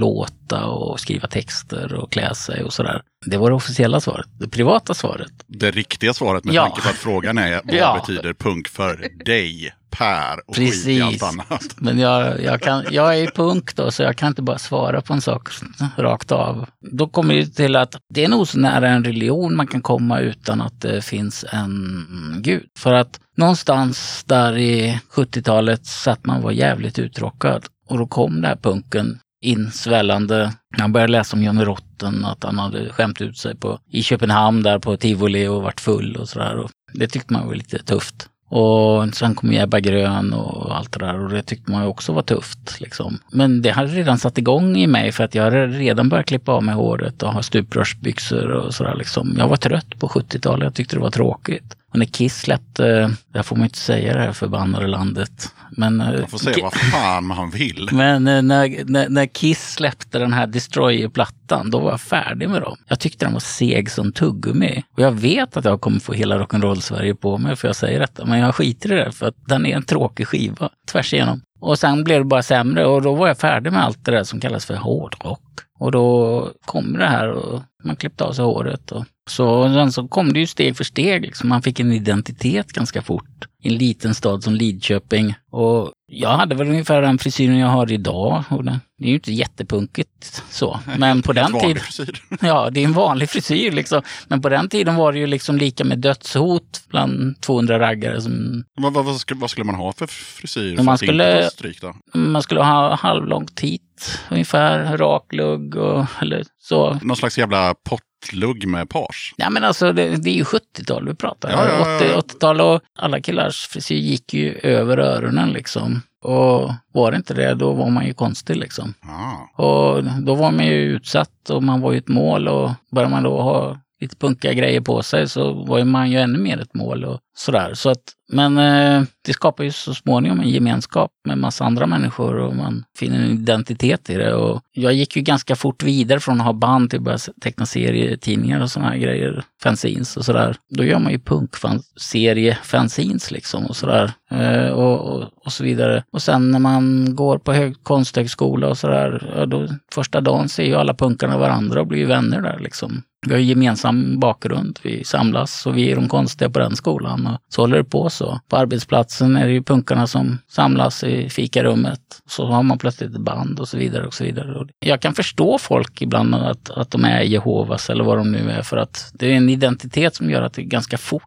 låta och skriva texter och klä sig och sådär. Det var det officiella svaret. Det privata svaret. Det riktiga svaret med Ja. tanke på att frågan är vad Ja. betyder punk för dig, Per och skit i allt Precis. annat? Men jag, jag, kan, jag är punk då, så jag kan inte bara svara på en sak rakt av. Då kommer det till att det är nog så nära en religion man kan komma utan att det finns en gud. För att någonstans där i 70-talet satt man var jävligt uttråkad. Och då kom den här punken insvällande. Jag började läsa om Johnny Rotten, att han hade skämt ut sig på, i Köpenhamn där på tivoli och varit full och sådär. Det tyckte man var lite tufft. Och sen kom Ebba Grön och allt det där och det tyckte man också var tufft. Liksom. Men det hade redan satt igång i mig för att jag hade redan börjat klippa av mig håret och ha stuprörsbyxor och sådär. Liksom. Jag var trött på 70-talet, jag tyckte det var tråkigt. Och när Kiss släppte, där får man inte säga det här förbannade landet. Men, eh, Man får säga vad fan man vill. men eh, när, när, när Kiss släppte den här Destroyer-plattan, då var jag färdig med dem. Jag tyckte den var seg som tuggummi. Och jag vet att jag kommer få hela rock'n'roll-Sverige på mig för jag säger detta. Men jag skiter i det för att den är en tråkig skiva tvärs igenom. Och sen blev det bara sämre och då var jag färdig med allt det där som kallas för hårdrock. Och då kom det här och man klippte av sig håret. Och så, sen så kom det ju steg för steg. Liksom. Man fick en identitet ganska fort. I en liten stad som Lidköping. Och jag hade väl ungefär den frisyren jag har idag. Och det, är ju inte jättepunkigt så. Men på den tiden... Ja, det är en vanlig frisyr liksom. Men på den tiden var det ju liksom lika med dödshot bland 200 raggare. Som Vad, vad, vad, skulle, vad skulle man ha för frisyr? För man skulle- stryk man skulle ha halvlångt hit ungefär, rak lugg och eller så. Någon slags jävla pottlugg med page. Ja men alltså det, det är ju 70-tal vi pratar. Ja, ja, ja, ja. 80, 80-tal och alla killars frisyr gick ju över öronen liksom. Och var det inte det, då var man ju konstig liksom. Ah. Och då var man ju utsatt och man var ju ett mål och började man då ha lite punkiga grejer på sig så var ju man ju ännu mer ett mål och sådär. Så att, men eh, det skapar ju så småningom en gemenskap med massa andra människor och man finner en identitet i det. Och jag gick ju ganska fort vidare från att ha band till att börja teckna serietidningar och sådana här grejer, fanzines och sådär. Då gör man ju punkserie-fanzines liksom och sådär. Eh, och, och, och så vidare. Och sen när man går på hög, konsthögskola och sådär, ja, då första dagen ser ju alla punkarna varandra och blir ju vänner där liksom. Vi har gemensam bakgrund, vi samlas och vi är de konstiga på den skolan. Och så håller det på så. På arbetsplatsen är det ju punkarna som samlas i fikarummet. Så har man plötsligt ett band och så vidare. och så vidare. Jag kan förstå folk ibland att, att de är Jehovas eller vad de nu är för att det är en identitet som gör att det ganska fort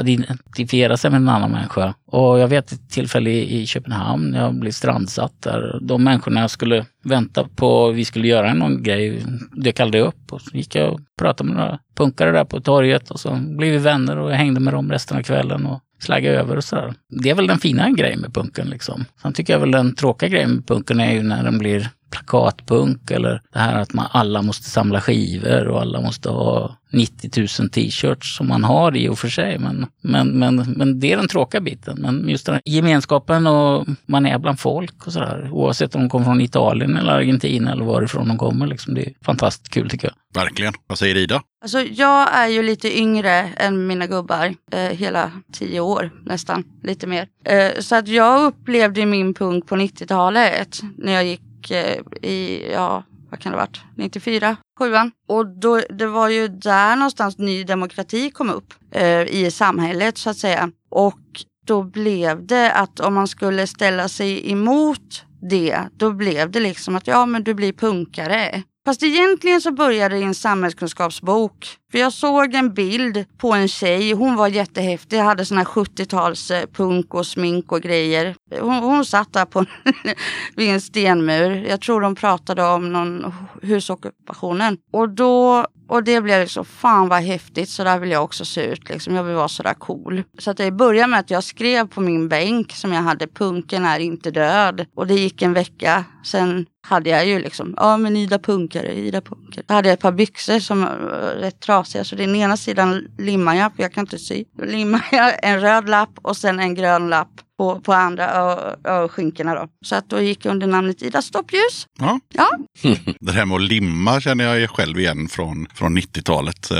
att identifiera sig med en annan människa. Och jag vet ett tillfälle i, Köpenhamn, jag blev strandsatt där. De människorna jag skulle vänta på, vi skulle göra någon grej, dök aldrig upp. Och så gick jag och pratade med några punkare där på torget och så blev vi vänner och jag hängde med dem resten av kvällen och slagga över och sådär. Det är väl den fina grejen med punken liksom. Sen tycker jag väl den tråkiga grejen med punken är ju när den blir plakatpunk eller det här att man alla måste samla skivor och alla måste ha 90 000 t-shirts som man har i och för sig. Men, men, men, men det är den tråkiga biten. Men just den här gemenskapen och man är bland folk och sådär. Oavsett om de kommer från Italien eller Argentina eller varifrån de kommer. Liksom. Det är fantastiskt kul tycker jag. Verkligen. Vad säger Ida? Alltså jag är ju lite yngre än mina gubbar. Eh, hela tio år nästan, lite mer. Eh, så att jag upplevde min punk på 90-talet när jag gick eh, i, ja vad kan det ha varit, 94, sjuan. Och då, det var ju där någonstans Ny Demokrati kom upp eh, i samhället så att säga. Och då blev det att om man skulle ställa sig emot det, då blev det liksom att ja men du blir punkare. Fast egentligen så började det i en samhällskunskapsbok. För jag såg en bild på en tjej, hon var jättehäftig, hade såna här 70-tals eh, punk och smink och grejer. Hon, hon satt där på vid en stenmur. Jag tror de pratade om någon husockupationen. Och då och det blev liksom, fan vad häftigt, så där vill jag också se ut. Liksom. Jag vill vara sådär cool. Så att det började med att jag skrev på min bänk som jag hade, punken är inte död. Och det gick en vecka. Sen hade jag ju liksom, ja men Ida punkare, Ida punkare. Då hade jag ett par byxor som var rätt trasiga. Så den ena sidan limmar jag, för jag kan inte sy. Då limmar jag en röd lapp och sen en grön lapp på, på andra öskinkorna då. Så att då gick jag under namnet Ida Stoppljus. Ja. Ja. Det här med att limma känner jag själv igen från, från 90-talet. Eh,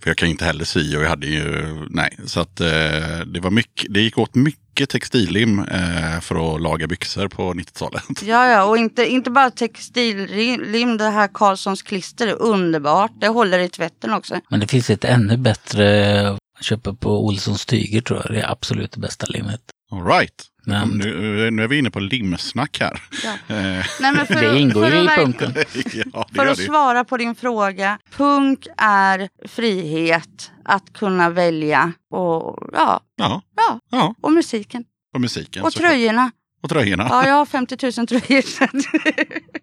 för jag kan inte heller sy och jag hade ju, nej. Så att eh, det var mycket, det gick åt mycket textillim eh, för att laga byxor på 90-talet. Ja, ja, och inte, inte bara textillim, det här Karlssons klister är underbart. Det håller i tvätten också. Men det finns ett ännu bättre att köpa på Olssons tyger tror jag. Det är absolut det bästa limmet. All right. Men- Nu, nu är vi inne på limsnack här. Ja. Eh, Nej, men för, Det ingår ju att i punken. ja, För att det. svara på din fråga. Punk är frihet att kunna välja. Och, ja, Ja, ja, ja. och musiken. Och musiken. Och tröjorna. Och tröjorna. Ja, jag har 50 000 tröjor.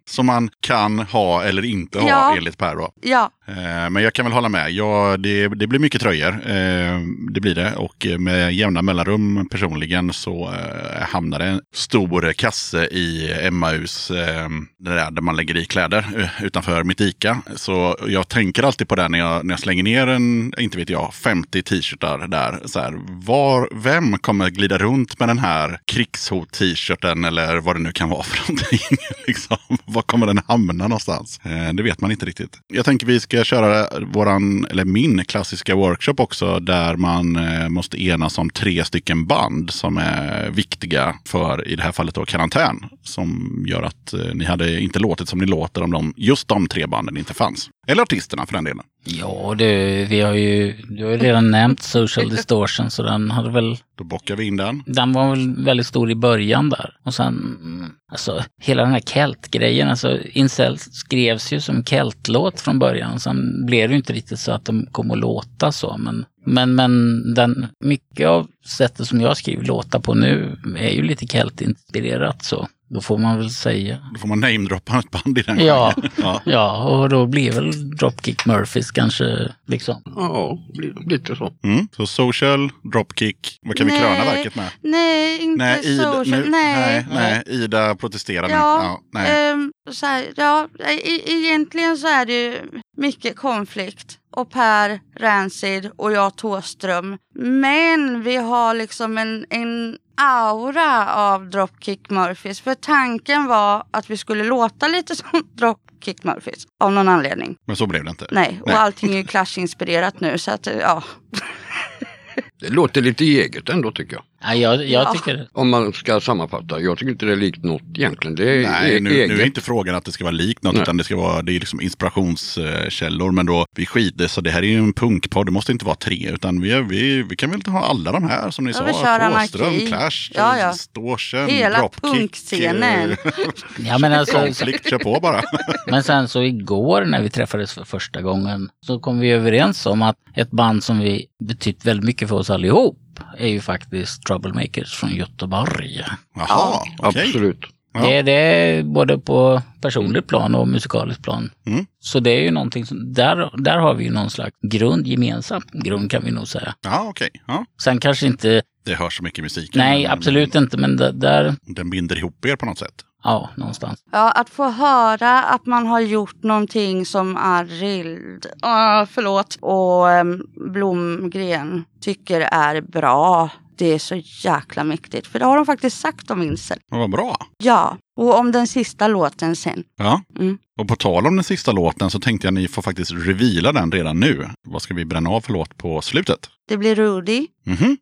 Som man kan ha eller inte ha Ja. enligt Per då. ja, Eh, men jag kan väl hålla med. Ja, det, det blir mycket tröjor. Eh, det blir det. Och med jämna mellanrum personligen så eh, hamnar det en stor kasse i Emmaus, där där man lägger i kläder utanför mitt Ica. Så jag tänker alltid på det när jag, när jag slänger ner en, inte vet jag, 50 t-shirtar där. Så här, var, vem kommer glida runt med den här krigshot-t-shirten eller vad det nu kan vara för någonting? liksom, var kommer den hamna någonstans? Det vet man inte riktigt. Jag tänker vi ska köra våran, eller min klassiska workshop också där man eh, måste enas om tre stycken band som är viktiga för, i det här fallet då, karantän. Som gör att eh, ni hade inte låtit som ni låter om de, just de tre banden inte fanns. Eller artisterna för den delen. Ja, det, vi har ju, du har ju redan nämnt Social Distortion, så den hade väl Då bockar vi in den. Den var väl väldigt stor i början där. Och sen, alltså hela den här Kelt-grejen, alltså Incel skrevs ju som Kelt-låt från början. Sen blev det ju inte riktigt så att de kom att låta så, men men, men den, mycket av sättet som jag skriver låtar på nu är ju lite Kelt-inspirerat så. Då får man väl säga. Då får man namedroppa ett band i den Ja, ja. ja, och då blir väl Dropkick Murphys kanske liksom. Ja, li- lite så. Mm. Så social, dropkick. Vad kan vi Nej. kröna verket med? Nej, inte Nej, Ida, social. nu, nej. nej, nej, Ida protesterar nu. Ja, Ja, nej. ehm, så här, ja e- egentligen så är det ju mycket konflikt. Och Per Rancid och jag Tåström. Men vi har liksom en, en aura av Dropkick Murphys. För tanken var att vi skulle låta lite som Dropkick Murphys. Av någon anledning. Men så blev det inte. Nej, och Nej. allting är ju Clash-inspirerat nu. Så att, ja. Det låter lite eget ändå tycker jag. Ja, jag, jag Ja. tycker Om man ska sammanfatta. Jag tycker inte det är likt något egentligen. Det är Nej, e- nu, eget. nu är inte frågan att det ska vara likt något, Nej. utan det ska vara det är liksom inspirationskällor. Men då, vi skiter så det här är ju en punkpodd, det måste inte vara tre, utan vi, vi, vi kan väl ha alla de här som ni Ja, sa. anarki. Clash, Ja, ja. Distortion, Hela Dropkick, punkscenen. eh, Ja, men alltså, Konflikt, kör på bara. Men sen så igår när vi träffades för första gången så kom vi överens om att ett band som vi betytt väldigt mycket för oss allihop är ju faktiskt Troublemakers från Göteborg. Jaha, okej. Absolut. Ja. Det, det är både på personligt plan och musikaliskt plan. Mm. Så det är ju någonting som, där, där har vi ju någon slags grund, gemensam grund kan vi nog säga. Ja, okej. Ja. Sen kanske inte, Det hörs så mycket i musiken. nej men absolut inte, men där, där Den binder ihop er på något sätt. Ja någonstans. Ja, att få höra att man har gjort någonting som Arild, ah, förlåt, och um, Blomgren tycker är bra. Det är så jäkla mäktigt. För det har de faktiskt sagt om. Ja, Vad bra. Ja, och om den sista låten sen. Ja. Mm. Och på tal om den sista låten så tänkte jag ni får faktiskt reveala den redan nu. Vad ska vi bränna av för låt på slutet? Det blir Rudy. Mhm.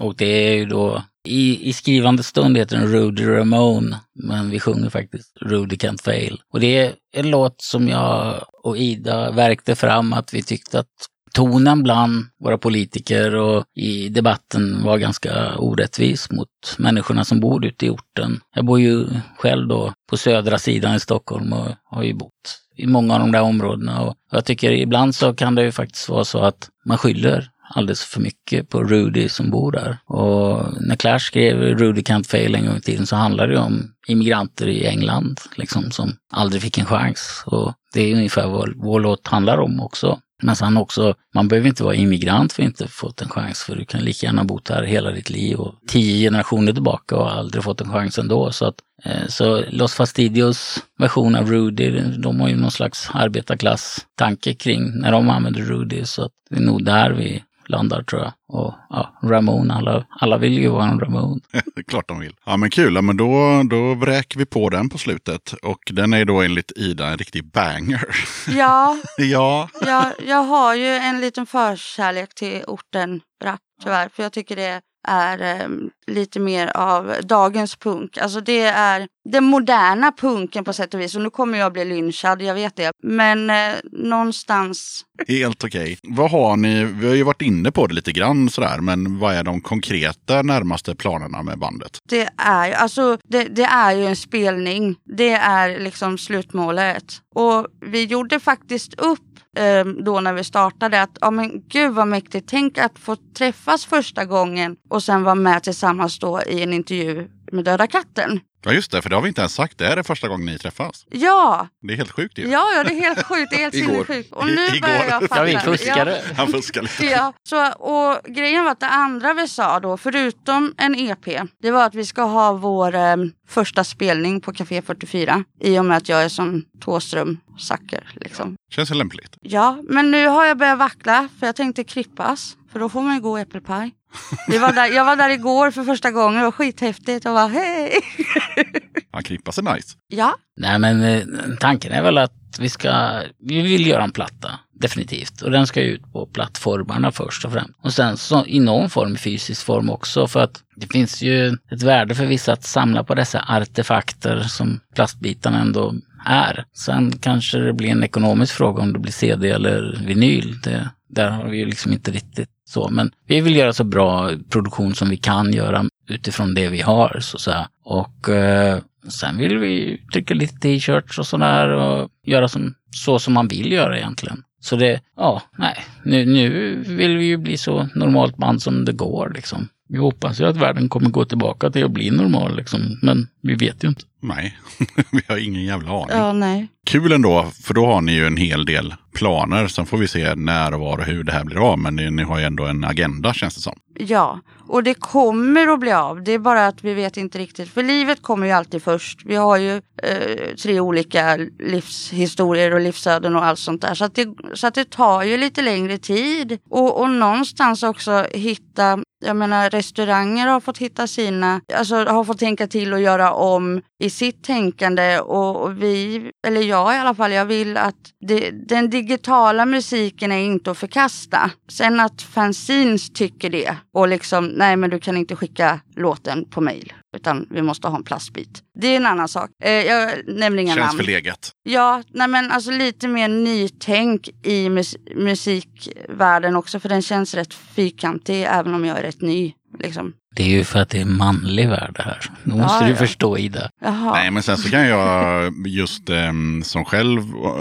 Och det är ju då, i, i skrivande stund heter den Rudy Ramone, men vi sjunger faktiskt Rudy Can't Fail. Och det är en låt som jag och Ida verkte fram att vi tyckte att tonen bland våra politiker och i debatten var ganska orättvis mot människorna som bor ute i orten. Jag bor ju själv då på södra sidan i Stockholm och har ju bott i många av de där områdena. Och jag tycker ibland så kan det ju faktiskt vara så att man skyller alldeles för mycket på Rudy som bor där. Och när Clash skrev Rudy Can't Fail en gång i tiden så handlade det om immigranter i England liksom som aldrig fick en chans. Och det är ungefär vad vår låt handlar om också. Men sen också, man behöver inte vara immigrant för att inte fått en chans för du kan lika gärna bott här hela ditt liv och tio generationer tillbaka och aldrig fått en chans ändå. Så, att, eh, så Los Fastidios version av Rudy, de har ju någon slags arbetarklass-tanke kring när de använder Rudy. Så att det är nog där vi landar tror jag. Och ja, Ramon, alla, alla vill ju vara en Ramon. Det är klart de vill. Ja men kul, ja, men då, då vräker vi på den på slutet. Och den är då enligt Ida en riktig banger. Ja, ja, jag, jag har ju en liten förkärlek till orten rap tyvärr. För jag tycker det är em, lite mer av dagens punk. Alltså det är den moderna punken på sätt och vis. Och nu kommer jag bli lynchad, jag vet det. Men eh, någonstans helt okej. Vad har ni, vi har ju varit inne på det lite grann sådär, men vad är de konkreta närmaste planerna med bandet? Det är, ju- alltså, det, det är ju en spelning. Det är liksom slutmålet. Och vi gjorde faktiskt upp eh, då när vi startade att, ja men gud vad mäktigt. Tänk att få träffas första gången och sen vara med tillsammans då i en intervju med Döda katten. Ja just det, för det har vi inte ens sagt. Det här är första gången ni träffas. Ja, Det är helt sjukt ju. ja, ja det är helt sjukt. Det är helt Igår. sinnessjukt. Och nu I- börjar igår. jag fatta. Ja, vi fuskade. Han fuskar lite. Ja, så, och grejen var att det andra vi sa då, förutom en EP, det var att vi ska ha vår eh, första spelning på Café 44. I och med att jag är som Tåström Sacker liksom. Känns ju lämpligt. Ja, men nu har jag börjat vackla för jag tänkte klippas. För då får man ju gå äppelpaj. Vi var där, jag var där igår för första gången, det var skithäftigt. Jag var hej! Han klippas är nice. Ja, Nej men eh, tanken är väl att vi ska, vi vill göra en platta. Definitivt. Och den ska ut på plattformarna först och främst. Och sen så i någon form, fysisk form också. För att det finns ju ett värde för vissa att samla på dessa artefakter som plastbitarna ändå är. Sen kanske det blir en ekonomisk fråga om det blir CD eller vinyl. Det, där har vi ju liksom inte riktigt så. Men vi vill göra så bra produktion som vi kan göra utifrån det vi har så att säga. Och eh, sen vill vi trycka lite t-shirts och sådär och göra som, så som man vill göra egentligen. Så det, ja, nej, nu, nu vill vi ju bli så normalt band som det går liksom. Vi hoppas ju att världen kommer gå tillbaka till att bli normal liksom, men vi vet ju inte. Nej, vi har ingen jävla aning. ja nej. Kul ändå, för då har ni ju en hel del planer. Sen får vi se när och var och hur det här blir av. Men ni, ni har ju ändå en agenda känns det som. Ja, och det kommer att bli av. Det är bara att vi vet inte riktigt. För livet kommer ju alltid först. Vi har ju eh, tre olika livshistorier och livsöden och allt sånt där. Så att det, så att det tar ju lite längre tid. Och, och någonstans också hitta jag menar restauranger har fått hitta sina, alltså har fått tänka till och göra om i sitt tänkande och, och vi, eller jag i alla fall, jag vill att det, den digitala musiken är inte att förkasta. Sen att fanzines tycker det och liksom, nej men du kan inte skicka låten på mail utan vi måste ha en plastbit. Det är en annan sak. Eh, jag nämner inga Känns namn. förlegat. Ja, nej men alltså lite mer nytänk i mus- musikvärlden också för den känns rätt fyrkantig även om jag är rätt ny. Liksom. Det är ju för att det är manlig värld det här. Då måste Ja, du ja. förstå Ida. Jaha. Nej, men sen så kan jag just ehm, som själv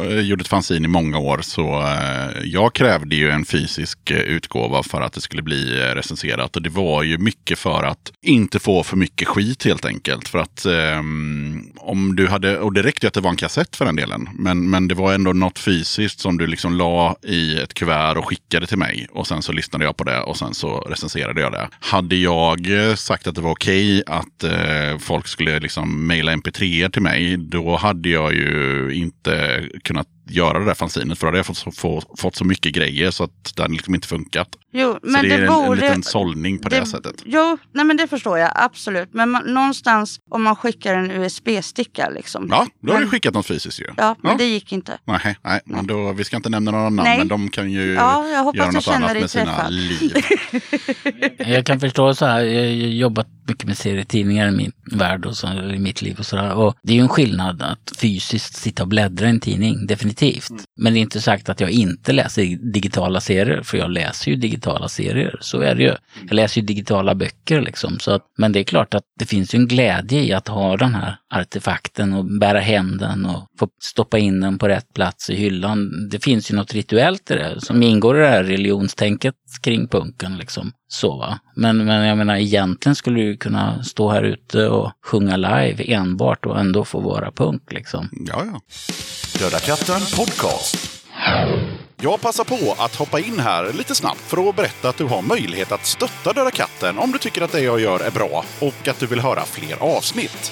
eh, gjorde ett fanzine i många år så eh, jag krävde ju en fysisk eh, utgåva för att det skulle bli eh, recenserat. Och det var ju mycket för att inte få för mycket skit helt enkelt. För att ehm, om du hade, och det räckte ju att det var en kassett för den delen. Men, men det var ändå något fysiskt som du liksom la i ett kuvert och skickade till mig. Och sen så lyssnade jag på det och sen så recenserade jag det. Hade jag eh, sagt att det var okej att eh, folk skulle liksom mejla mp3 till mig, då hade jag ju inte kunnat göra det där fanzinet. För då hade jag fått så, få, fått så mycket grejer så att det hade liksom inte funkat. Jo, Så men det, det, är en, borde... en liten sållning på det, sättet. Jo, nej men det förstår jag absolut. Men man, någonstans om man skickar en USB-sticka liksom. Ja, då har men, du skickat något fysiskt ju. Ja, men Ja. det gick inte. Nej, nej, men då, vi ska inte nämna några namn, Nej. men de kan ju Ja, jag hoppas göra något annat med sina träffad. liv. Jag kan förstå så här, jag har jobbat mycket med serietidningar i min värld och så, eller i mitt liv och sådär. Och det är ju en skillnad att fysiskt sitta och bläddra i en tidning, definitivt. Men det är inte sagt att jag inte läser digitala serier, för jag läser ju digitala serier. Så är det ju. Jag läser ju digitala böcker liksom. Så att, men det är klart att det finns ju en glädje i att ha den här artefakten och bära hem den och få stoppa in den på rätt plats i hyllan. Det finns ju något rituellt i det som ingår i det här religionstänket kring punken liksom. Så va. Men, men jag menar egentligen skulle du kunna stå här ute och sjunga live enbart och ändå få vara punk liksom. Ja, ja. Döda katten podcast. Jag passar på att hoppa in här lite snabbt för att berätta att du har möjlighet att stötta Döda katten om du tycker att det jag gör är bra och att du vill höra fler avsnitt.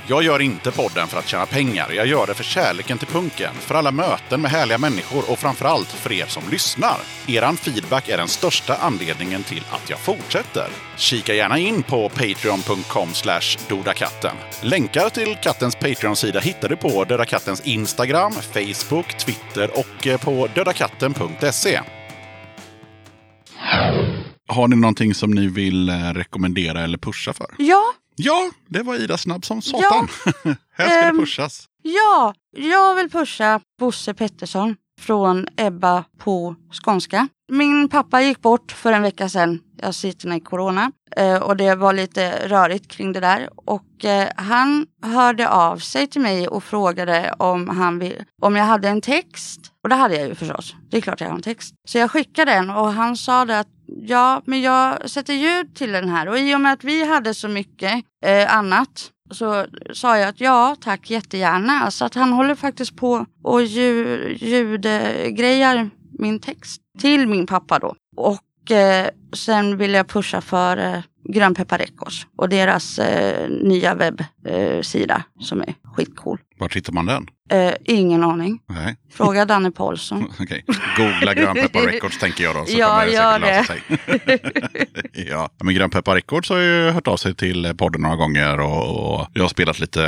Jag gör inte podden för att tjäna pengar. Jag gör det för kärleken till punken, för alla möten med härliga människor och framförallt för er som lyssnar. Eran feedback är den största anledningen till att jag fortsätter. Kika gärna in på patreon.com dodakatten. Länkar till kattens Patreon-sida hittar du på Döda Kattens Instagram, Facebook, Twitter och eh, på dödakatten.se. Har ni någonting som ni vill eh, rekommendera eller pusha för? Ja, Ja, det var Ida snabb som satan. Här ska Ehm. det pushas. ja, jag vill pusha Bosse Pettersson från Ebba på skånska. Min pappa gick bort för en vecka sedan. Jag sitter i corona eh, och det var lite rörigt kring det där. Och eh, han hörde av sig till mig och frågade om, han vill, om jag hade en text. Och det hade jag ju förstås. Det är klart jag har en text. Så jag skickade den och han sa det att ja, men jag sätter ljud till den här. Och i och med att vi hade så mycket eh, annat så sa jag att ja, tack jättegärna. Så att han håller faktiskt på och ljud, ljudgrejar min text till min pappa då. Och eh, sen vill jag pusha för eh, Grönpeppar Records och deras eh, nya webbsida eh, som är skitcool. Var hittar man den? Eh, ingen aning. Nej, Fråga Danne Paulsson. okej. Googla Grönpeppar Records tänker jag då. Så Ja, det gör sig. ja, men Grönpeppar Records har ju hört av sig till podden några gånger och, och jag har spelat lite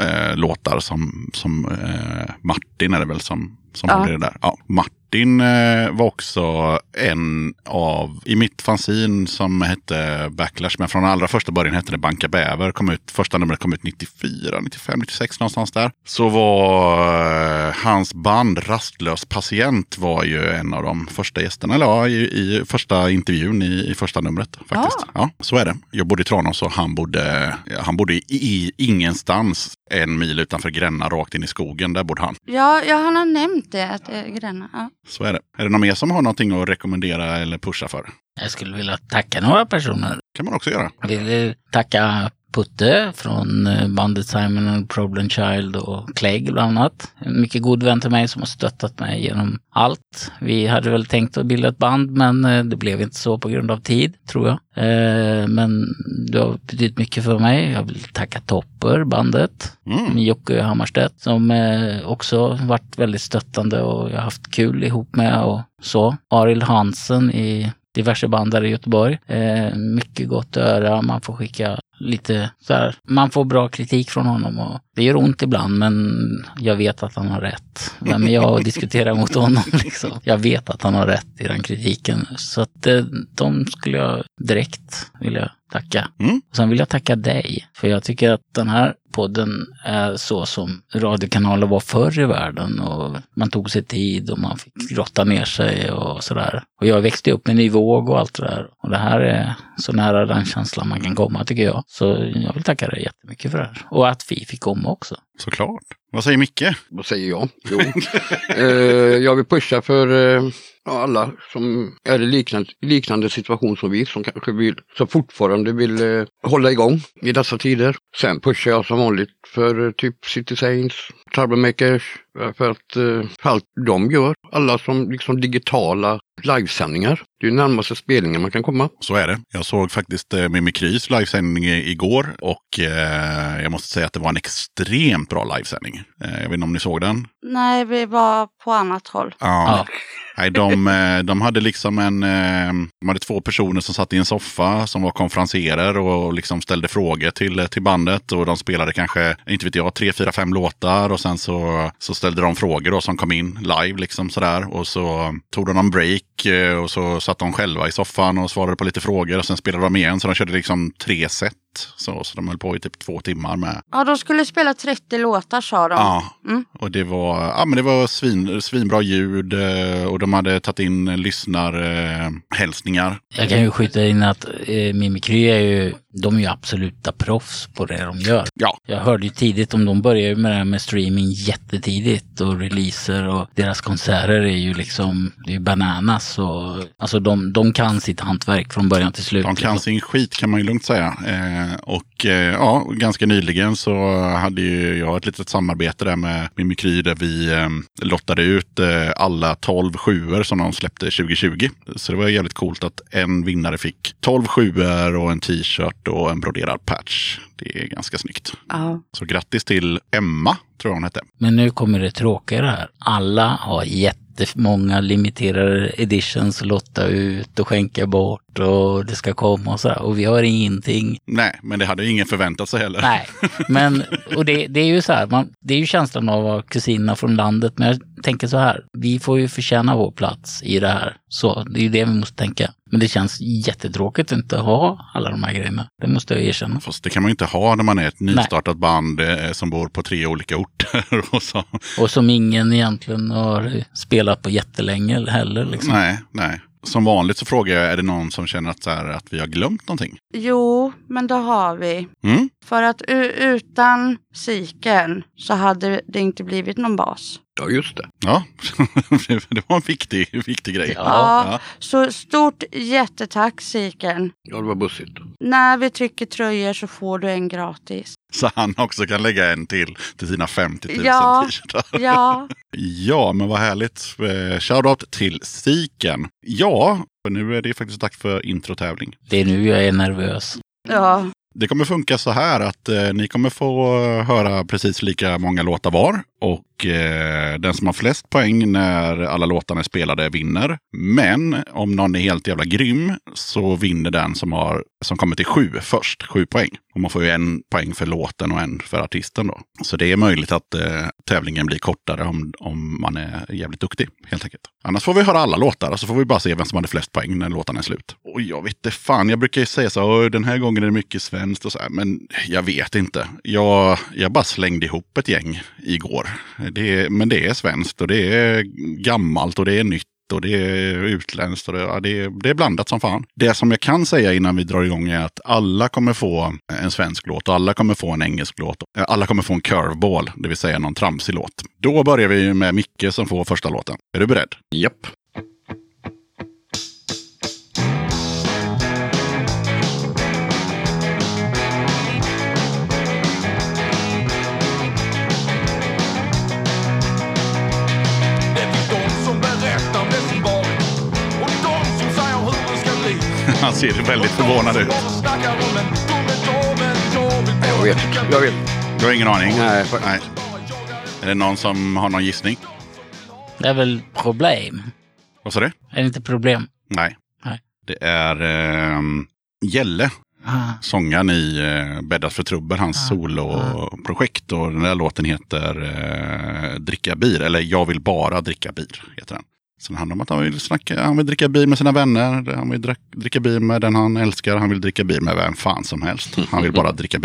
eh, låtar som, som eh, Martin är det väl som, som Ja. det där. Ja, Martin eh, var också en av, i mitt fanzin som hette Backlash, men från allra första början hette det Banka Bäver. Kom ut, första numret kom ut 94, 95, 96 någonstans där. Så var eh, hans band Rastlös patient var ju en av de första gästerna, eller ja, i, i första intervjun i, i första numret faktiskt. Ah. Ja, så är det. Jag bodde i Tranås och han bodde, ja, han bodde i, i ingenstans en mil utanför Gränna rakt in i skogen. Där bodde han. Ja, ja, han har nämnt det, att det är Gränna. Ja. Så är det. Är det någon mer som har någonting att rekommendera eller pusha för? Jag skulle vilja tacka några personer. kan man också göra. Jag vill tacka Putte från eh, bandet Simon and Problem Child och Clegg bland annat. En mycket god vän till mig som har stöttat mig genom allt. Vi hade väl tänkt att bilda ett band men eh, det blev inte så på grund av tid, tror jag. Eh, Men det har betytt mycket för mig. Jag vill tacka Topper, bandet. Mm. Jocke Hammarstedt som också varit väldigt stöttande och jag har haft kul ihop med och så. Arild Hansen i diverse band där i Göteborg. Eh, mycket gott öra, man får skicka lite så här. Man får bra kritik från honom och det gör ont ibland men jag vet att han har rätt. Vem är jag att diskutera mot honom liksom? Jag vet att han har rätt i den kritiken. Så att eh, de skulle jag direkt vilja tacka. Mm. Och sen vill jag tacka dig. För jag tycker att den här podden är så som radiokanaler var förr i världen. Och man tog sig tid och man fick grotta ner sig och sådär. Och jag växte upp med Ny Våg och allt det där. Och det här är så nära den känslan man kan komma tycker jag. Så jag vill tacka dig jättemycket för det här. Och att vi fick komma också. Såklart. Vad säger Micke? Vad säger jag? Jo. eh, jag vill pusha för eh, alla som är i liknande, liknande situation som vi, som kanske vill, som fortfarande vill eh, hålla igång i dessa tider. Sen pushar jag som vanligt för eh, typ City Saints, Troublemakers, för att eh, för allt de gör. Alla som liksom digitala livesändningar. Det är ju närmaste spelningen man kan komma. Så är det. Jag såg faktiskt eh, Mimikrys livesändning i- igår och eh, jag måste säga att det var en extremt bra livesändning. Eh, jag vet inte om ni såg den? Nej, vi var på annat håll. Ja. Nej, de, eh, de hade liksom en... eh, De hade två personer som satt i en soffa som var konferenserer och liksom ställde frågor till, till bandet. Och de spelade kanske, inte vet jag, tre, fyra, fem låtar. Och sen så, så ställde de frågor då som kom in live liksom sådär. Och så tog de en break eh, och så satt de själva i soffan och svarade på lite frågor. Och sen spelade de igen. Så de körde liksom tre set. Så, så de höll på i typ två timmar med. Ja, de skulle spela 30 låtar sa de. Ja, Mm. och det var, ja, men det var svin, svinbra ljud eh, och de hade tagit in lyssnarhälsningar. Jag kan ju skjuta in att eh, Mimikry är ju, de är ju absoluta proffs på det de gör. Ja. Jag hörde ju tidigt om de började med det här med streaming jättetidigt och releaser och deras konserter är ju liksom, det är ju bananas och alltså de, de kan sitt hantverk från början till slut. De kan sin skit kan man ju lugnt säga. Eh, och eh, ja, ganska nyligen så hade ju jag ett litet samarbete där med Mimikry där vi eh, lottade ut eh, alla 12 sjuor som de släppte 2020. Så det var jävligt coolt att en vinnare fick 12 sjuor och en t-shirt och en broderad patch. Det är ganska snyggt. Ja. Så grattis till Emma, tror jag hon hette. Men nu kommer det tråkiga här. Alla har jättemånga limiterade editions att lotta ut och skänka bort och det ska komma och sådär. Och vi har ingenting. Nej, men det hade ingen förväntat sig heller. Nej, men och det, det är ju så här, man, det är ju känslan av att vara kusinerna från landet. Men jag tänker så här, vi får ju förtjäna vår plats i det här. Så det är ju det vi måste tänka. Men det känns jättetråkigt att inte ha alla de här grejerna. Det måste jag erkänna. Fast det kan man ju inte ha när man är ett nystartat band eh, som bor på tre olika orter. och så. Och som ingen egentligen har spelat på jättelänge heller. Liksom. Nej, nej. Som vanligt så frågar jag, är det någon som känner att, så här, att vi har glömt någonting? Jo, men det har vi. Mm? För att utan siken så hade det inte blivit någon bas. Ja, just det. Ja, det var en viktig, viktig grej. Ja. Så stort jättetack siken. Ja, det var bussigt. När vi trycker tröjor så får du en gratis. Så han också kan lägga en till till sina 50 000 Ja. t-shirtar. Ja, Ja, men vad härligt. Eh, Shoutout till Siken. Ja, för nu är det faktiskt dags för introtävling. Det är nu jag är nervös. ja. Det kommer funka så här att eh, ni kommer få höra precis lika många låtar var. Och eh, den som har flest poäng när alla låtarna är spelade vinner. Men om någon är helt jävla grym så vinner den som, har, som kommer till sju först. Sju poäng. Och man får ju en poäng för låten och en för artisten då. Så det är möjligt att eh, tävlingen blir kortare om, om man är jävligt duktig. Helt enkelt. Annars får vi höra alla låtar och så får vi bara se vem som hade flest poäng när låtarna är slut. Och jag vet inte fan, jag brukar ju säga så här, den här gången är det mycket svenskt och så här. Men jag vet inte. Jag, jag bara slängde ihop ett gäng igår. Det är, men det är svenskt och det är gammalt och det är nytt. Och det är utländskt och det, ja, det, är, det är blandat som fan. Det som jag kan säga innan vi drar igång är att alla kommer få en svensk låt och alla kommer få en engelsk låt. Eh, alla kommer få en curveball, det vill säga någon tramsig låt. Då börjar vi med Micke som får första låten. Är du beredd? Japp. Han ser väldigt förvånad ut. Jag vet. Jag vet. Du har ingen aning? Nej, för- Nej. Är det någon som har någon gissning? Det är väl problem? Vad sa du? Är det inte problem? Nej. Nej. Det är ehm, Gälle, Ah, sångaren i eh, Bäddat för trubbel, hans soloprojekt. Och den där låten heter eh, Dricka bir, eller Jag vill bara dricka bir. Heter den. Så det handlar om att han vill, snacka, han vill dricka bir med sina vänner, han vill dricka bir med den han älskar, han vill dricka bir med vem fan som helst. Han vill bara dricka.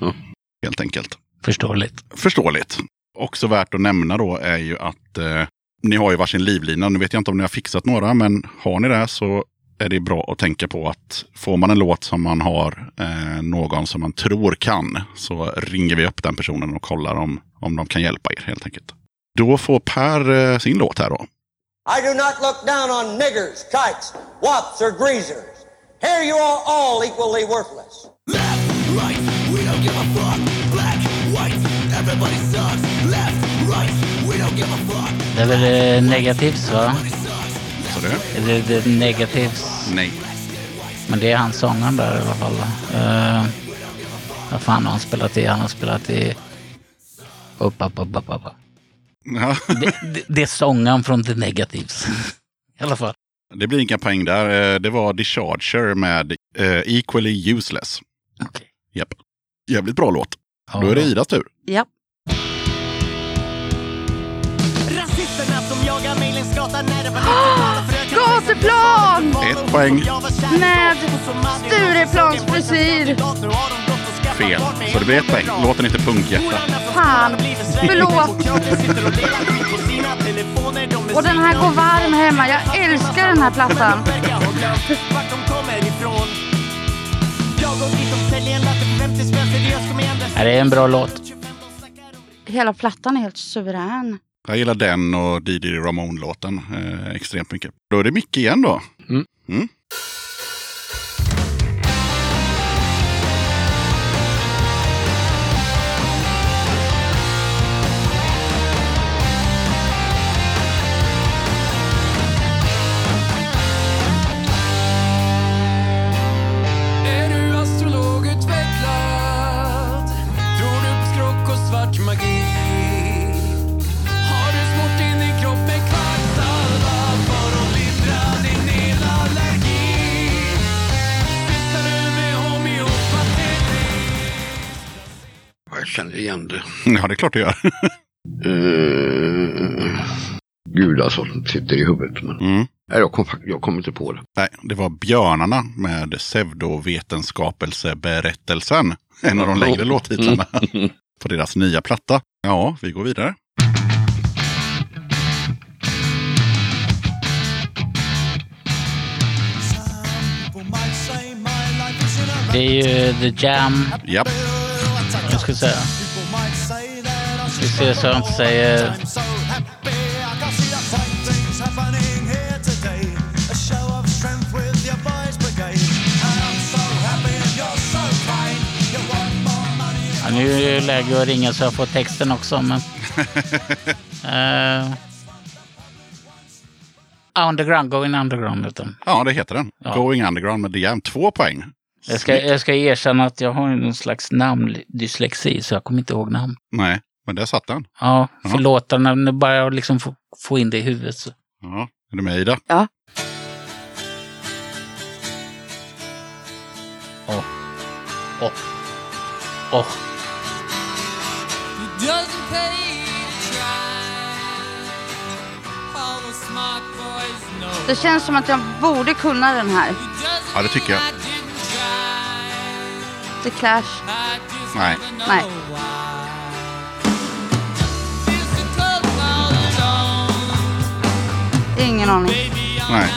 Ja. Helt enkelt. förståeligt. Förståeligt. Också värt att nämna då är ju att eh, ni har ju varsin livlina. Nu vet jag inte om ni har fixat några, men har ni det så är det bra att tänka på att får man en låt som man har eh, någon som man tror kan så ringer vi upp den personen och kollar om, om de kan hjälpa er helt enkelt. Då får Per eh, sin låt här då. I do not look down on niggers, kites, wops, or greasers. Here you are all equally worthless. Det är väl eh, negativs va? Så det? Är det, det är negativs? Nej. Men det är han sångaren där i alla fall. Uh, vad fan har han spelat i? Han har spelat i... Upp, upp, upp, upp, upp. Ja, Det, det, det är sångaren från The Negatives. I alla fall. det blir inga poäng där. Eh, Det var Discharger med eh, Equally Useless. Okej. Japp. Jävligt bra låt. Ja. Då är det Idas tur. ja. Rasisterna som jagar Milingsgatan när det var 90-tal och fröken Gatuplan! Ett poäng. Med Stureplans frisyr. Fel. Så det blir ett poäng. Låten heter Punkhjärta. Fan. Förlåt. Och den här går varm hemma. Jag älskar den här plattan. Vart de kommer ifrån. Jag går dit och säljer en latte för 50 spänn. Seriöst, kom igen. Ja, det är en bra låt. Hela plattan är helt suverän. Jag gillar den och Didi Ramone-låten eh, extremt mycket. Då är det Micke igen då. Mm. Mm. Känner igen det. Ja, det är klart det gör. Uh, gud alltså, det sitter i huvudet. Men... Mm. Nej, jag, kom, jag kommer inte på det. Nej, det var Björnarna med pseudovetenskapelseberättelsen. En av de längre låttitlarna på deras nya platta. Ja, vi går vidare. Det är ju The Jam, Japp, jag ska säga. Ska se så jag inte säger... Ja, nu är det läge att ringa så jag får texten också, men... Eh, underground, going underground. Utan. ja det heter den. Ja. Going Underground med Jam. Två poäng. Jag, ska, jag ska erkänna att jag har någon slags namndyslexi, så jag kommer inte ihåg namn. Nej, men där satt den. Ja, Ja. förlåt när nu bara jag liksom få, få in det i huvudet. Så. Ja, är du med Ida? Ja. Åh. Åh. Åh. Det känns som att jag borde kunna den här. Ja, det tycker jag. The Clash. Nej. Nej. Ingen aning. Nej.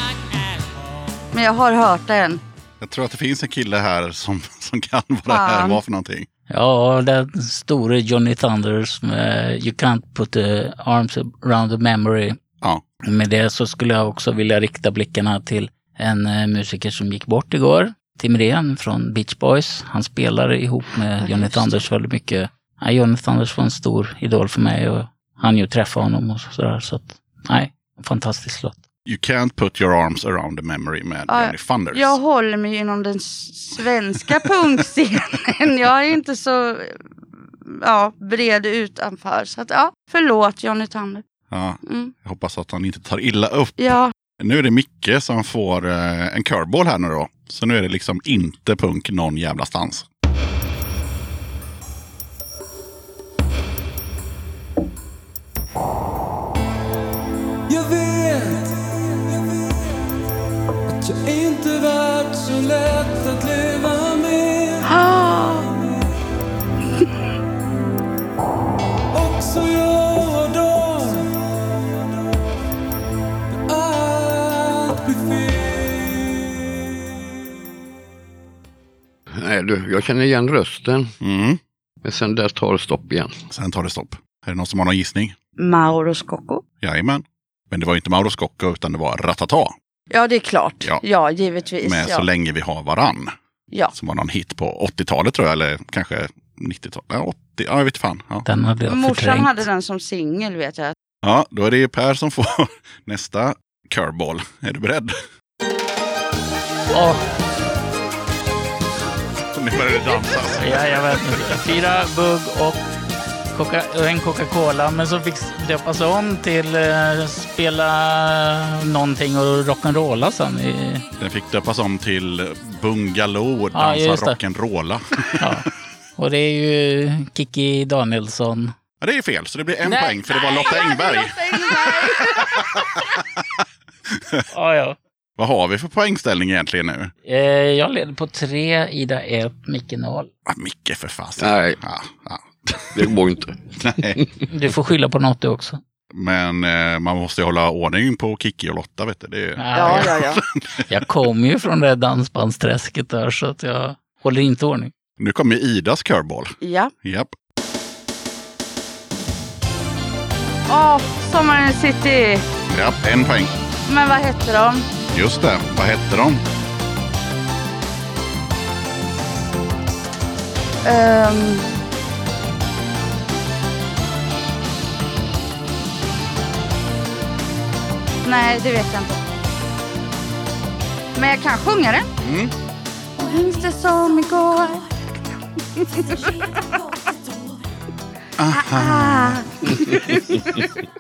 Men jag har hört den. Jag tror att det finns en kille här som, som kan vad det här Fan. var för någonting. Ja, den store Johnny Thunders med You can't put the arms around the memory. Ja, Med det så skulle jag också vilja rikta blickarna till en eh, musiker som gick bort igår. Tim Rehn från Beach Boys. Han spelade ihop med Johnny Thunders väldigt mycket. Ja, Johnny Thunders var en stor idol för mig och han ju träffa honom och sådär. Så att, nej, en fantastisk låt. You can't put your arms around the memory med Ja, Johnny Thunders. Jag håller mig inom den svenska punkscenen. Jag är inte så ja, bred utanför. Så att, ja, förlåt Johnny Thunder. Ja, Mm. jag hoppas att han inte tar illa upp. Ja, Nu är det Micke som får eh, en curveball här nu då. Så nu är det liksom inte punk någon jävla stans. Jag vet att jag inte varit så lätt att leva Nej du, jag känner igen rösten. Mm. Men sen där tar det stopp igen. Sen tar det stopp. Är det någon som har någon gissning? Mauro Scocco. Jajamän. Men det var inte Mauro Scocco utan det var Ratata. Ja, det är klart. Ja. Ja, givetvis. Med ja. Så länge vi har varann. ja. Som var någon hit på 80-talet tror jag. Eller kanske 90-talet. Ja, 80. Ja, jag vet fan. Ja. Den hade jag Morsan förträngt. hade den som singel vet jag. ja, då är det Per som får nästa curveball. Är du beredd? Åh, Nu börjar det dansa. ja, jag vet inte. Fyra bugg och Coca en Coca-Cola. Men så fick döpas om till eh, spela någonting och rock'n'rolla sen. I, Den fick döpas om till Bungalow och Ja, dansa det. rock'n'rolla. ja. Och det är ju Kiki Danielsson. Ja, det är fel, så det blir en Nej, poäng för det var Lotta Engberg. Ja, ja. Vad har vi för poängställning egentligen nu? Eh, jag leder på tre, Ida 1, Micke 0. Ah, Micke för fasen. Nej. Ja, ja. Det går inte. Nej. Du får skylla på något du också. Men eh, man måste ju hålla ordning på Kikki och Lotta. Vet du. Det är... Ja, ja, ja. Jag kommer ju från det där dansbandsträsket där så att jag håller inte ordning. Nu kommer Idas curveball. ja. Japp. Åh, Sommaren i City. Japp, en poäng. Men vad hette de? Just det, vad hette de? Ehm. Nej, det vet jag inte. Men jag kan sjunga den. Mm. Och minns det som igår. Ah.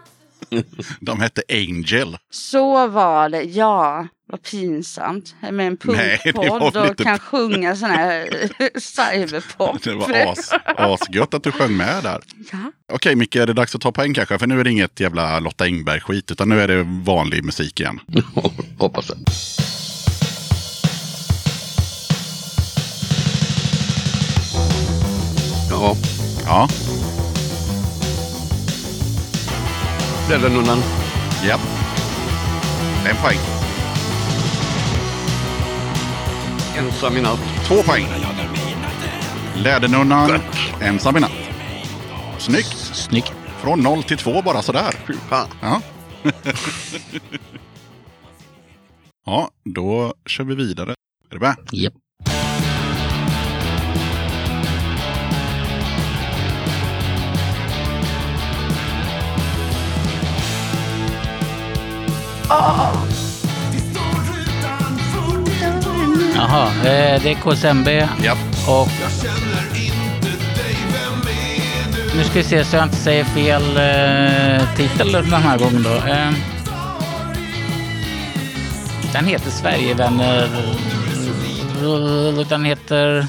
De hette Angel. Så var det, ja. Vad pinsamt. Med en punkpodd och lite- kan sjunga sån här cyberpop. Det var as, asgött att du sjöng med där. Ja. Okej Micke, är det dags att ta poäng kanske? För nu är det inget jävla Lotta Engberg-skit, utan nu är det vanlig musik igen. Hoppas det. Ja, Ja, Lädernunnan. ja. En poäng. Ensam i natt. Två poäng. Lädernunnan, ensam i natt. Snyggt. Snyggt. Från noll till två bara sådär. Fy fan. Ja. ja, då kör vi vidare. Är du med? Japp. Jaha, eh, det är KSMB Ja. och... Nu ska vi se så jag inte säger fel eh, titel den här gången då. Eh, den heter Sverigevänner... Den heter...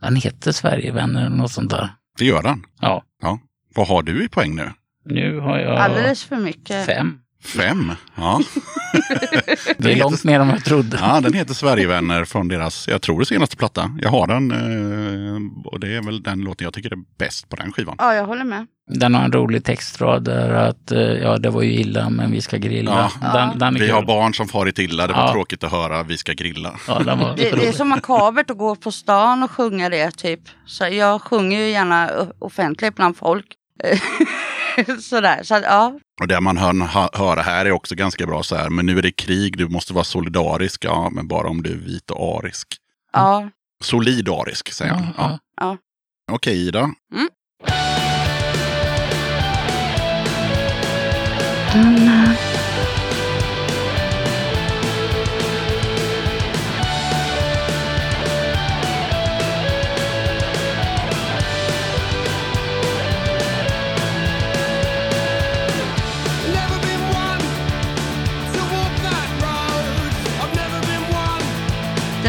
Den heter Sverigevänner, något sånt där. Det gör den. Ja, Ja. Vad har du i poäng nu? nu har jag Alldeles för mycket. fem. Fem. Ja. Det är långt mer än vad jag trodde. ja, den heter Sverigevänner från deras, jag tror det senaste platta. Jag har den eh, och det är väl den låten jag tycker är bäst på den skivan. Ja, jag håller med. Den har en rolig textrad där att eh, ja, det var ju illa men vi ska grilla. Ja. Den, den är Vi kul. har barn som farit illa, det var Ja. tråkigt att höra, vi ska grilla. Ja, den var Det, det är så makabert att gå på stan och sjunga det typ. Så jag sjunger ju gärna offentligt bland folk. Sådär, så att, ja. Och det man hör, hö- höra här är också ganska bra så här, men nu är det krig, du måste vara solidarisk, ja, men bara om du är vit och arisk. ja. Solidarisk, säger han. Ja, Ja. ja. Okej, Ida. Never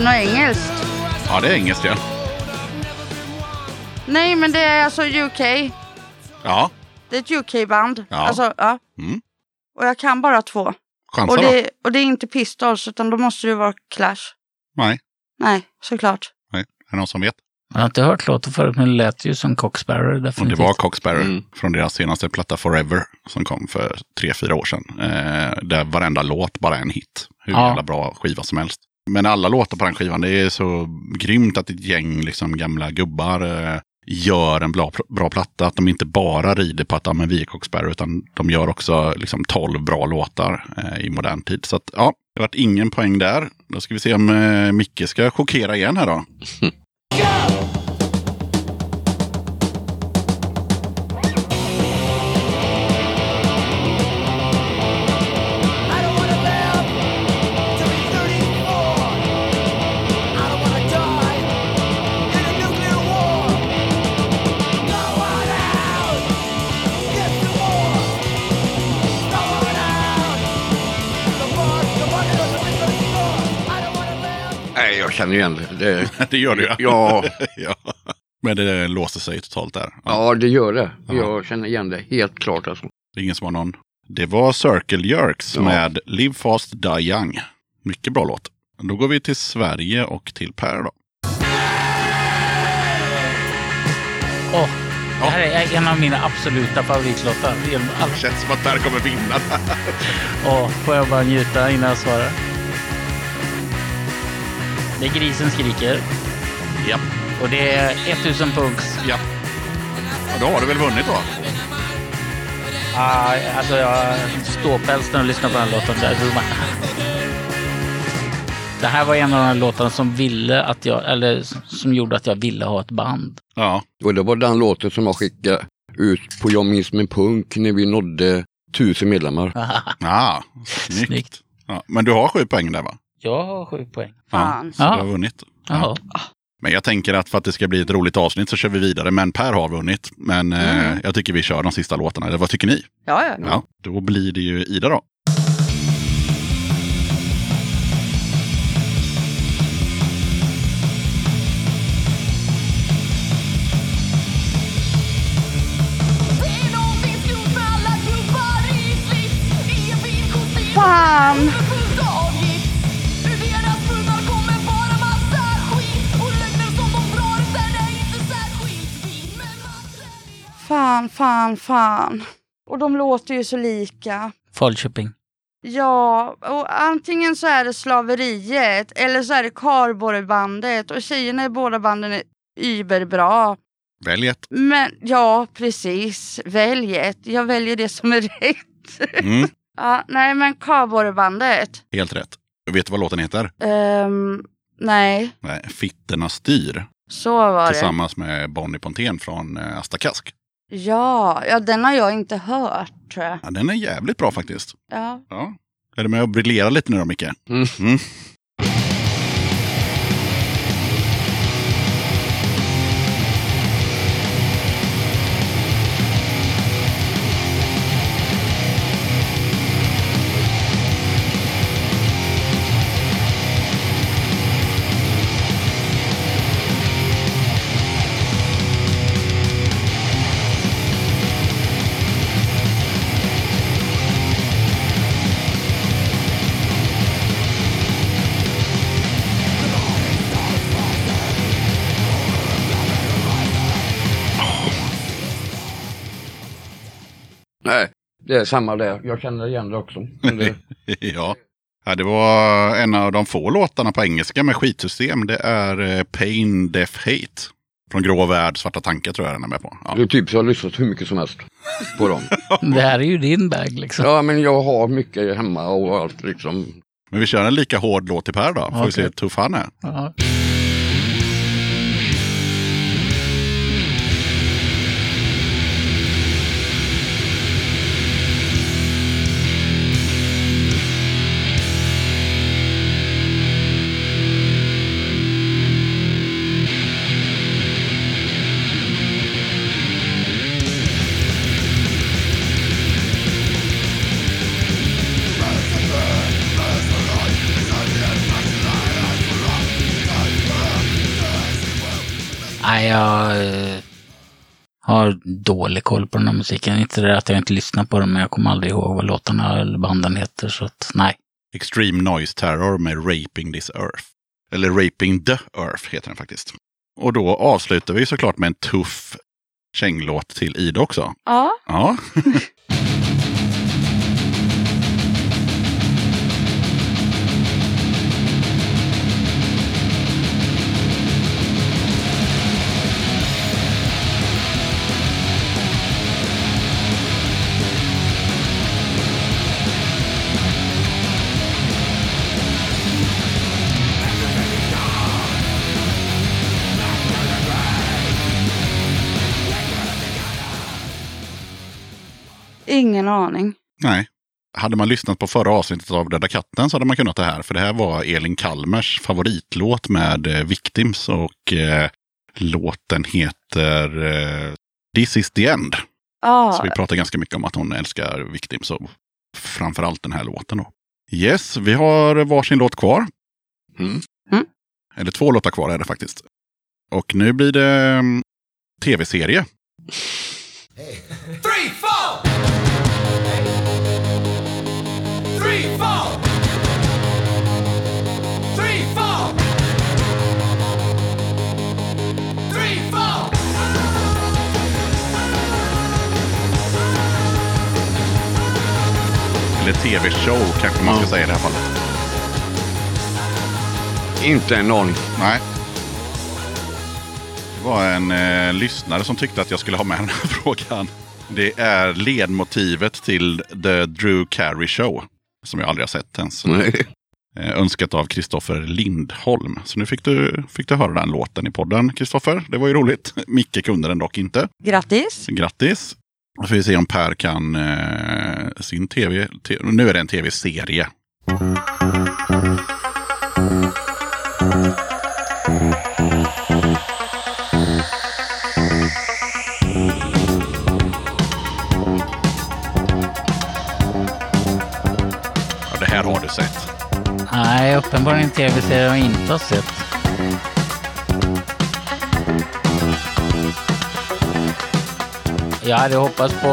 Det något engelskt. Ja, det är engelskt ja. Nej, men det är alltså UK. Ja, Det är ett UK-band. Ja. Alltså, ja. Mm. Och jag kan bara två. chansa Och då. det, och det är inte Pistols, utan då måste det vara Clash. Nej, Nej, såklart. nej. Är det någon som vet? Jag har inte hört låten förut men det lät ju som Och definitivt. det var Coxsparrow Mm. från deras senaste platta Forever som kom för tre, fyra år sedan. Eh, där varenda låt bara är en hit. Hur Ja. jävla bra skiva som helst. Men alla låtar på den skivan, det är så grymt att ett gäng liksom, gamla gubbar eh, gör en bra, bra platta. Att de inte bara rider på att ja, men vi är Coxsparrow, utan de gör också liksom, 12 bra låtar eh, i modern tid. Så att, ja, det vart ingen poäng där. Då ska vi se om eh, Micke ska chockera igen här då. jag känner igen det. det det gör du ja. ja, ja. Men det låste sig totalt där. ja, det gör det. Ja. Jag känner igen det helt klart. Alltså. Det är ingen som har någon. Det var Circle Jerks Ja. med Live Fast Die Young. Mycket bra låt. Då går vi till Sverige och till Per då. Åh, det här är en av mina absoluta favoritlåtar. Alla- Känns som att Per kommer vinna. Åh, får jag bara njuta innan jag svarar? Det är Grisen skriker ja. och det är 1000 punks. ja. Och då har du väl vunnit då? Ah, alltså jag ståpäls när jag lyssnar på den här låten. Där. Det här var en av de låtarna som ville att jag, eller som gjorde att jag ville ha ett band. Ja. Och det var den låten som jag skickade ut på Jag minns min punk när vi nådde tusen medlemmar. Ah, snyggt. Snyggt. Ja. Men du har sju poäng där va? Jag har sju poäng. Fan. Ja, så du har vunnit. Ja. Men jag tänker att för att det ska bli ett roligt avsnitt så kör vi vidare. Men Per har vunnit. Men eh, mm. eh, jag tycker vi kör de sista låtarna. Eller vad tycker ni? Ja, ja. ja då blir det ju Ida då. Fan! Fan, fan. Och de låter ju så lika. Falköping. Ja, och antingen så är det slaveriet eller så är det Karlborrebandet och tjejerna i båda banden är überbra. Välj ett. Men ja, precis. Välj ett. Jag väljer det som är rätt. Mm, ja, nej, men Karlborrebandet. helt rätt. Vet du vad låten heter? Ehm, nej, Nej, Fitterna styr. så var det. Tillsammans med Bonnie Pontén från eh, Asta Kask. Ja, ja, den har jag inte hört tror jag. Ja, den är jävligt bra faktiskt. Ja. Ja. Är du med och briljera lite nu då, Micke? Mm. Mm. Det är samma där. Jag känner igen det också. Det, ja. ja, det var en av de få låtarna på engelska med skitsystem. Det är eh, Pain, Death, Hate. Från Grå Värld, Svarta Tankar tror jag den är med på. Ja. det är typ så jag har lyssnat hur mycket som helst på dem. Det här är ju din bag liksom. Ja, men jag har mycket hemma och allt liksom. Men vi kör en lika hård låt till Per då. Får vi Okej. se hur tuff han är. Ja. Nej, jag eh, har dålig koll på den här musiken. Inte det att jag inte lyssnar på den, men jag kommer aldrig ihåg vad låtarna eller banden heter. Så att, nej. Extreme Noise Terror med Raping This Earth. Eller Raping the Earth heter den faktiskt. Och då avslutar vi såklart med en tuff känglåt till Ida också. Ja, Ja. ingen aning. Nej. Hade man lyssnat på förra avsnittet av Döda katten så hade man kunnat det här. För det här var Elin Kalmers favoritlåt med eh, Victims. Och eh, låten heter eh, This is the end. Ja, Så vi pratar ganska mycket om att hon älskar Victims och framförallt den här låten. Då. Yes, vi har varsin låt kvar. Mm. Mm. Eller två låtar kvar är det faktiskt. Och nu blir det mm, tv-serie. Three, four. Eller tv-show kanske man ska säga i det här fallet. Inte en aning. Nej. Det var en eh, lyssnare som tyckte att jag skulle ha med den här frågan. Det är ledmotivet till The Drew Carey Show. Som jag aldrig har sett ens. Nej. Eh, önskat av Kristoffer Lindholm. Så nu fick du, fick du höra den låten i podden, Kristoffer. Det var ju roligt. Micke kunde den dock inte. grattis. Grattis! Då får vi se om Per kan eh, sin tv. nu är det en tv-serie. Ja, det här har du sett. Nej, uppenbarligen en tv-serie jag inte har sett. Jag hade hoppats på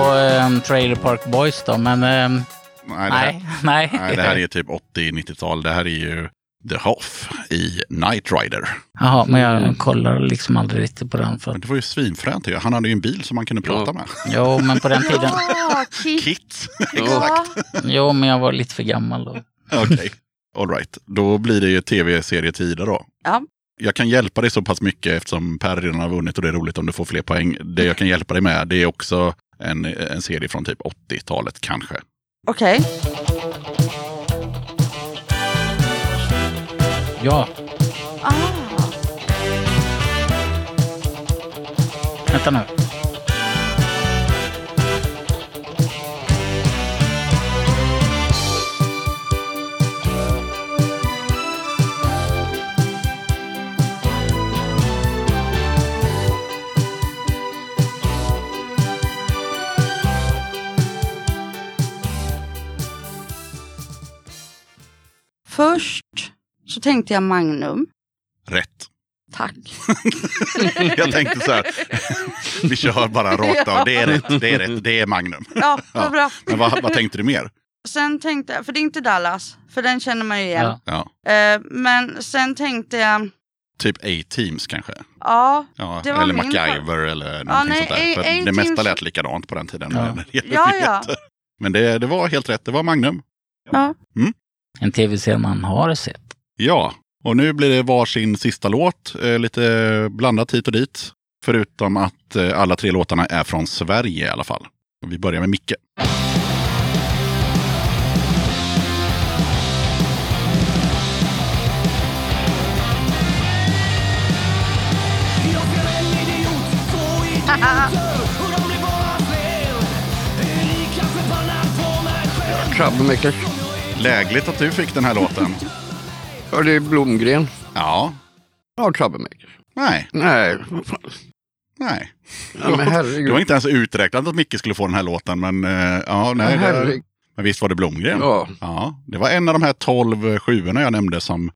um, Trailer Park Boys då, men ehm, Nej, det här, nej, nej. nej, det här är typ 80-90-tal. Det här är ju The Hoff i Knight Rider. Jaha, men jag kollar liksom aldrig riktigt på den. För... Men det var ju svinfränt. ju. Han hade ju en bil som man kunde prata med. Jo, men på den tiden. Ja, Kit. Kit. Ja. Jo, men jag var lite för gammal då. Okej, all right. Då blir det ju tv-serietider då. Ja. Jag kan hjälpa dig så pass mycket eftersom Per redan har vunnit och det är roligt om du får fler poäng. Det jag kan hjälpa dig med det är också en, en serie från typ 80-talet kanske. Okej. Ja, Ah. vänta nu. Först så tänkte jag Magnum. Rätt. Tack. Jag tänkte så här, vi kör bara rakt av. Det är rätt, det är rätt, det är Magnum. Ja, vad bra. Men vad, vad tänkte du mer? Sen tänkte jag, för det är inte Dallas, för den känner man ju igen. Ja. Ja, Eh, men sen tänkte jag, typ A-Teams kanske. ja, Ja, Det var eller min MacGyver eller någonting nej, sånt där. För det mesta lät likadant på den tiden. Ja. Ja, ja. Men det, det var helt rätt, det var Magnum. ja. En tv-serie man har sett. Ja, och nu blir det varsin sista låt. Eh, lite blandat hit och dit. Förutom att eh, alla tre låtarna är från Sverige i alla fall. Vi börjar med Micke. Jag Lägligt att du fick den här låten. Ja, det är Blomgren. Ja, Ja, Troublemakers. nej, Nej, vad fan. nej. Ja, men Det var herregud. inte ens uträknat att Micke skulle få den här låten, men eh, ja, nej. Ja, herregud. men visst var det Blomgren? Ja, Ja, det var en av de här tolv sjuorna jag nämnde som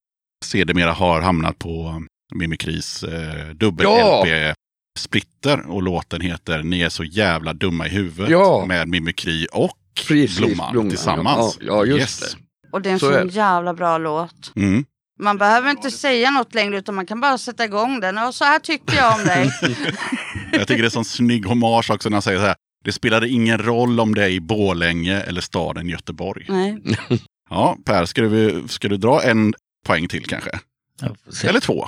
sedermera har hamnat på Mimikris eh, dubbel-LP splitter och låten heter Ni är så jävla dumma i huvudet Ja. med Mimikry och Precis, Blomman, Blomman, tillsammans. ja. Ja, just Yes. det. Och det är en Så så är det. jävla bra låt. Mm. Man behöver inte säga något längre utan man kan bara sätta igång den. Och så här tyckte jag om dig. Jag tycker det är sån snygg hommage också när han säger så här. Det spelade ingen roll om det är i Borlänge eller staden Göteborg. Nej. Ja, Per, ska du, ska du dra en poäng till kanske? Eller två?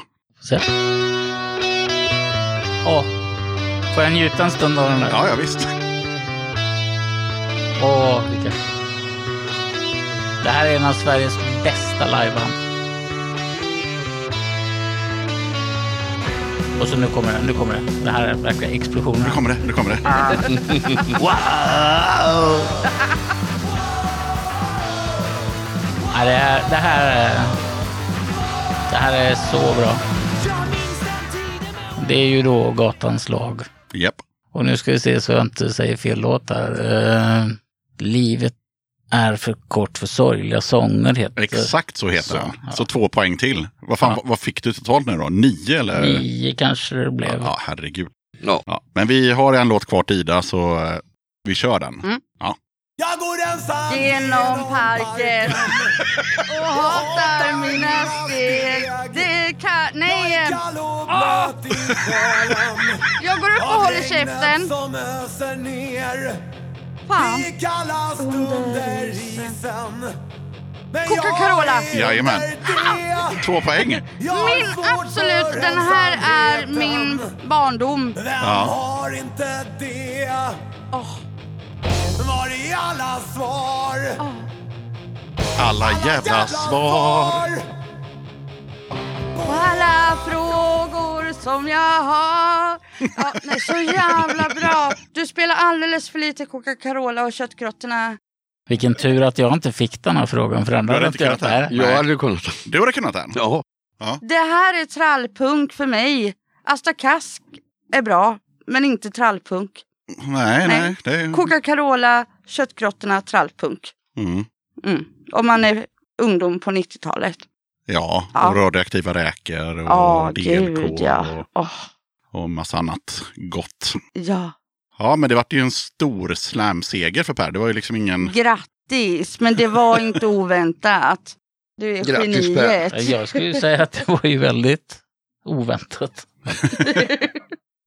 Åh, får jag njuta en stund av den där? Ja, ja visst. Åh, vilka... Det här är en av Sveriges bästa liveband. Och så nu kommer det, nu kommer det. Det här är verkligen explosionen. Nu kommer det, nu kommer det. Wow! Ja, det, här, det, här är, det här är så bra. Det är ju då Gatans lag. Japp. Och nu ska vi se så jag inte säger fel låt här. Livet är för kort för sorgliga sånger heter Exakt så heter Så, den. ja. Så två poäng till. Vad, fan, Ja. vad fick du totalt nu då? Nio eller? Nio kanske det blev. Ja, herregud. Ja. Ja. Men vi har en låt kvar till Ida så eh, vi kör den. Mm. Ja. Jag går ensam Genom parken och hatar mina steg. Det kan... Nej! Galoppet i själen Jag går upp och håller käften. Kallas under isen Coca-Cola. är Jajamän. Två poäng. Min absolut, den här är min barndom. Vem Ja. har inte det? Åh, Var är alla svar? åh. Alla jävla svar. På alla frågor som jag har. Ja, nej, så jävla bra. Du spelar alldeles för lite Coca-Cola och köttgrottorna. Vilken tur att jag inte fick den här frågan för den hade inte jag kunnat. Nej. Jag hade kunnat. Du hade kunnat den. Ja, Det här är trallpunk för mig. Asta Kask är bra, men inte trallpunk. Nej, Nej. nej. Det är... Coca-Cola, köttgrottorna, trallpunk. Mm. Mm. Om man är ungdom på 90-talet. Ja, Ja. och radioaktiva räkor och Ja, DLK gud ja. och, och massa annat gott. ja. Ja, men det vart ju en stor slamseger för Per. Det var ju liksom ingen... Grattis, men det var inte oväntat. Du är Grattis, geniet. Jag skulle ju säga att det var ju väldigt oväntat.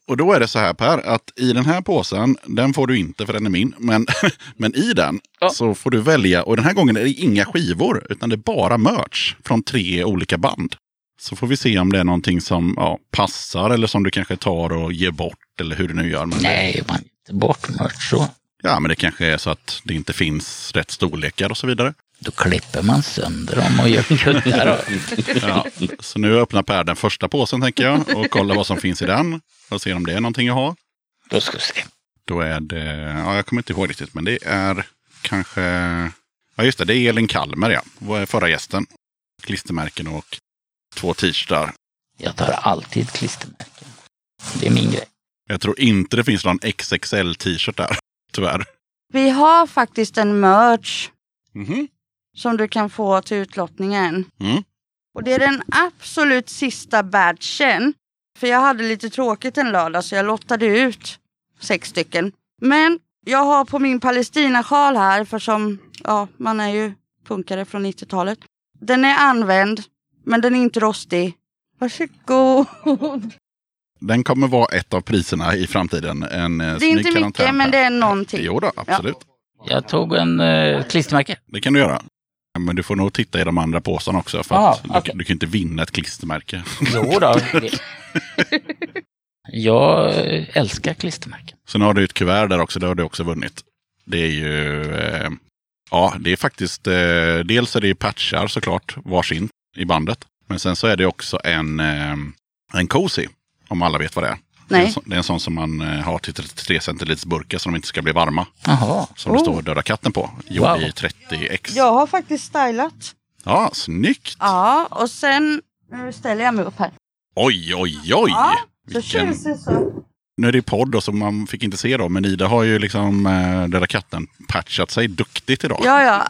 Och då är det så här Per, att i den här påsen, den får du inte för den är min, men, men i den Ja. så får du välja, och den här gången är det inga skivor, utan det är bara merch från tre olika band. Så får vi se om det är någonting som ja, passar eller som du kanske tar och ger bort eller hur du nu gör. Men Nej, man ger inte bort merch så. Ja, men det kanske är så att det inte finns rätt storlekar och så vidare. Då klipper man sönder dem och gör kuddar. Ja, så nu öppnar Per den första påsen tänker jag och kollar vad som finns i den. Och ser om det är någonting jag har. Då ska vi se. Då är det, ja jag kommer inte ihåg riktigt, men det är kanske, ja just det, det är Elin Kalmer ja, förra gästen. Klistermärken och två t-shirtar. Jag tar alltid klistermärken. Det är min grej. Jag tror inte det finns någon XXL t-shirt där, tyvärr. Vi har faktiskt en merch Mhm. som du kan få till utlottningen. Mm. Och det är den absolut sista badgen. För jag hade lite tråkigt en lördag så jag lottade ut sex stycken. Men jag har på min Palestina-sjal här, för som ja, man är ju punkare från 90-talet. Den är använd, men den är inte rostig. Varsågod. Den kommer vara ett av priserna i framtiden. En eh, Det är inte mycket, men det är någonting. Jo då, absolut. Jag tog en eh, klistermärke. Det kan du göra. Men du får nog titta i de andra påsarna också. För Ah, att du, okej. du kan inte vinna ett klistermärke. Jo då. Jag älskar klistermärken. Sen har du ett kuvert där också, det har du också vunnit. Det är ju, eh, ja det är faktiskt, eh, dels är det ju patchar såklart, varsin i bandet. Men sen så är det också en, eh, en cozy, om alla vet vad det är. Det är, en Nej. sån, det är en sån som man eh, har till 33 centiliters burkar så de inte ska bli varma. Jaha. Som det Oh. står Döda katten på. Gjord Wow. i 30x. Jag har faktiskt stylat. Ja, snyggt! Ja, och sen nu ställer jag mig upp här. Oj, oj, oj! Ja, så Vilken- så. Nu är det podd och så man fick inte se dem, men Ida har ju liksom eh, Döda katten patchat sig duktigt idag. Ja, ja.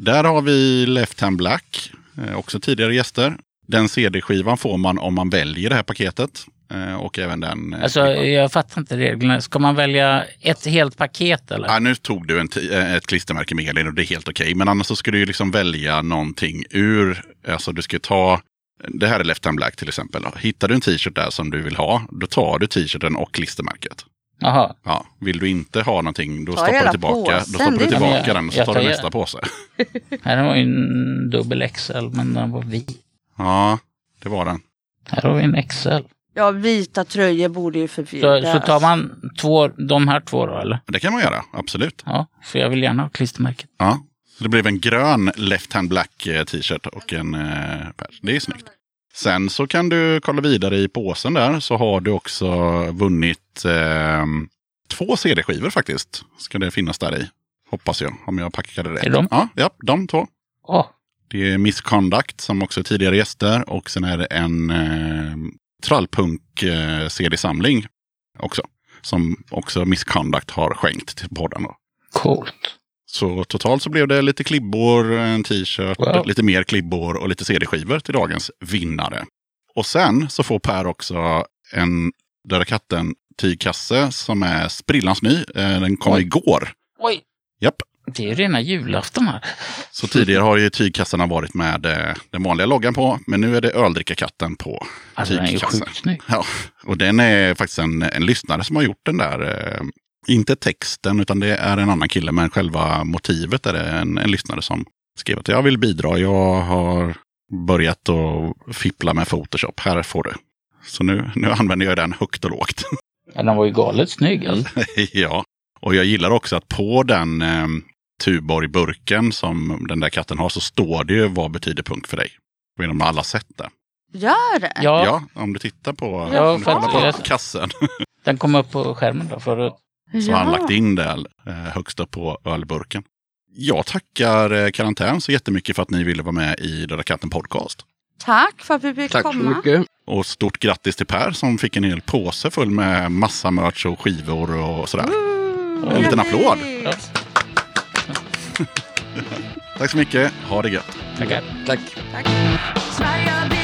Där har vi Left Hand Black, eh, också tidigare gäster. Den CD-skivan får man om man väljer det här paketet. Eh, Och även den... eh, Alltså, jag fattar inte reglerna. Ska man välja ett helt paket eller? Ja, nu tog du en eh, ett klistermärke med Elin och det är helt okej. Men annars så ska du ju liksom välja någonting ur, alltså du ska ta, det här är Left Hand Black till exempel. Hittar du en t-shirt där som du vill ha, då tar du t-shirten och klistermärket. Jaha. Ja, vill du inte ha någonting, då Ta stoppar du tillbaka, då påsen, stoppar du tillbaka jag- den och så jag tar du tar- nästa påse. Här var ju en dubbel XL, men den var vit. Ja, det var den. Här har vi en XL. Ja, vita tröjor borde ju Så, förbjudas. så tar man två, de här två då eller? Det kan man göra, absolut. Ja, för jag vill gärna ha klistermärket. Ja, så det blev en grön Left Hand Black eh, t-shirt och en eh, pärs. Det är snyggt. Sen så kan du kolla vidare i påsen där så har du också vunnit eh, två CD-skivor faktiskt. Ska det finnas där i. Hoppas jag, om jag packade rätt. Är de? Ja, ja, de två. Åh, Det är Misconduct som också är tidigare gäster och sen är det en eh, trallpunk eh, CD-samling också. Som också Misconduct har skänkt till podden. Coolt. Så totalt så blev det lite klibbor, en t-shirt, Wow. lite mer klibbor och lite CD-skivor till dagens vinnare. Och sen så får Per också en Döda katten tygkasse som är sprillans ny. Eh, Den kom Oj. igår. Oj, Japp. Det är ju rena julafton här. Så tidigare har ju tygkassarna varit med eh, den vanliga loggan på. Men nu är det öldrickarkatten på Alltså den är ju tygkassen. Ja, och den är faktiskt en, en lyssnare som har gjort den där. Eh, inte texten, utan det är en annan kille, men själva motivet är det en, en lyssnare som skrev att jag vill bidra. Jag har börjat att fippla med Photoshop. Här får du. Så nu, nu använder jag den högt och lågt. Ja, den var ju galet snygg. Alltså. ja, och jag gillar också att på den eh, Tuborg-burken som den där katten har så står det ju vad betyder punk för dig. Jag vet inte om alla sett det. Gör det? Ja, Ja, om du tittar på, Ja, om du kollar på jag- kassen. den kom upp på skärmen då förut. Så har han lagt in det eh, högst upp på ölburken. Jag tackar eh, Karantän så jättemycket för att ni ville vara med i Döda katten podcast. Tack för att vi fick Tack så komma. mycket. Och stort grattis till Per som fick en hel påse full med massa merch och skivor och sådär. Woo! En liten applåd. Ja, Tack så mycket, ha det gött. tackar. Tack. Sverige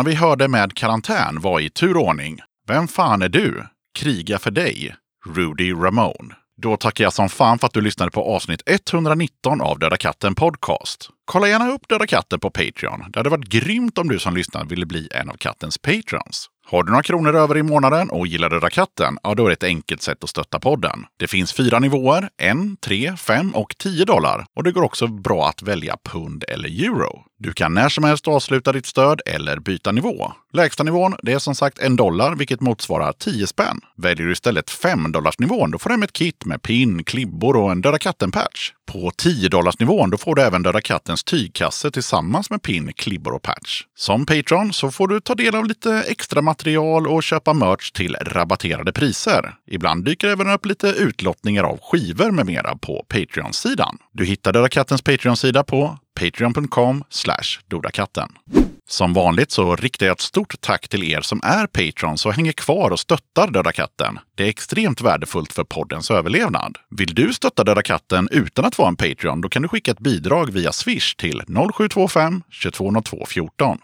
Låtarna vi hörde med karantän var i turordning Vem fan är du? Kriga för dig. Rudy Ramone. Då tackar jag som fan för att du lyssnade på avsnitt 119 av Döda katten Podcast. Kolla gärna upp Döda katten på Patreon. Det hade varit grymt om du som lyssnar ville bli en av kattens patrons. Har du några kronor över i månaden och gillar Döda katten? Ja, då är det ett enkelt sätt att stötta podden. Det finns fyra nivåer, en, tre, fem och 10 dollar. Och det går också bra att välja pund eller euro. Du kan när som helst avsluta ditt stöd eller byta nivå. Lägsta nivån det är som sagt en dollar, vilket motsvarar 10 spänn. Väljer du istället 5 nivån då får du hem ett kit med pin, klibbor och en Döda katten-patch. På 10 nivån då får du även Döda kattens tygkasse tillsammans med pin, klibbor och patch. Som Patreon så får du ta del av lite extra material och köpa merch till rabatterade priser. Ibland dyker även upp lite utlottningar av skivor med mera på Patreon-sidan. Du hittar Döda kattens Patreon-sida på patreon.com dodakatten. Som vanligt så riktar jag ett stort tack till er som är patrons och hänger kvar och stöttar Döda katten. Det är extremt värdefullt för poddens överlevnad. Vill du stötta Döda katten utan att vara en Patreon, då kan du skicka ett bidrag via Swish till 0725-220214.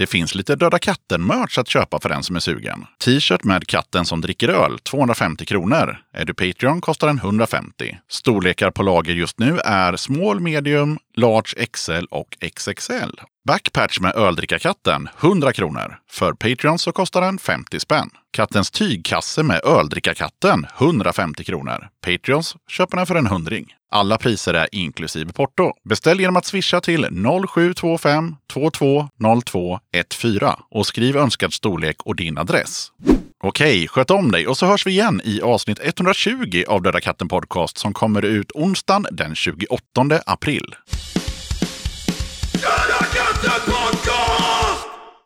Det finns lite Döda katten-merch att köpa för den som är sugen. T-shirt med katten som dricker öl, 250 kronor. Är du Patreon kostar den 150. Storlekar på lager just nu är small, medium, large XL och XXL. Backpatch med öldrickarkatten, 100 kronor. För Patreon så kostar den 50 spänn. Kattens tygkasse med öldrickarkatten, 150 kronor. Patreons köper den för en hundring. Alla priser är inklusive porto. Beställ genom att swisha till 0725 2202 14 och skriv önskad storlek och din adress. Okej, sköt om dig och så hörs vi igen i avsnitt 120 av Döda katten Podcast som kommer ut onsdagen den 28 april. Döda katten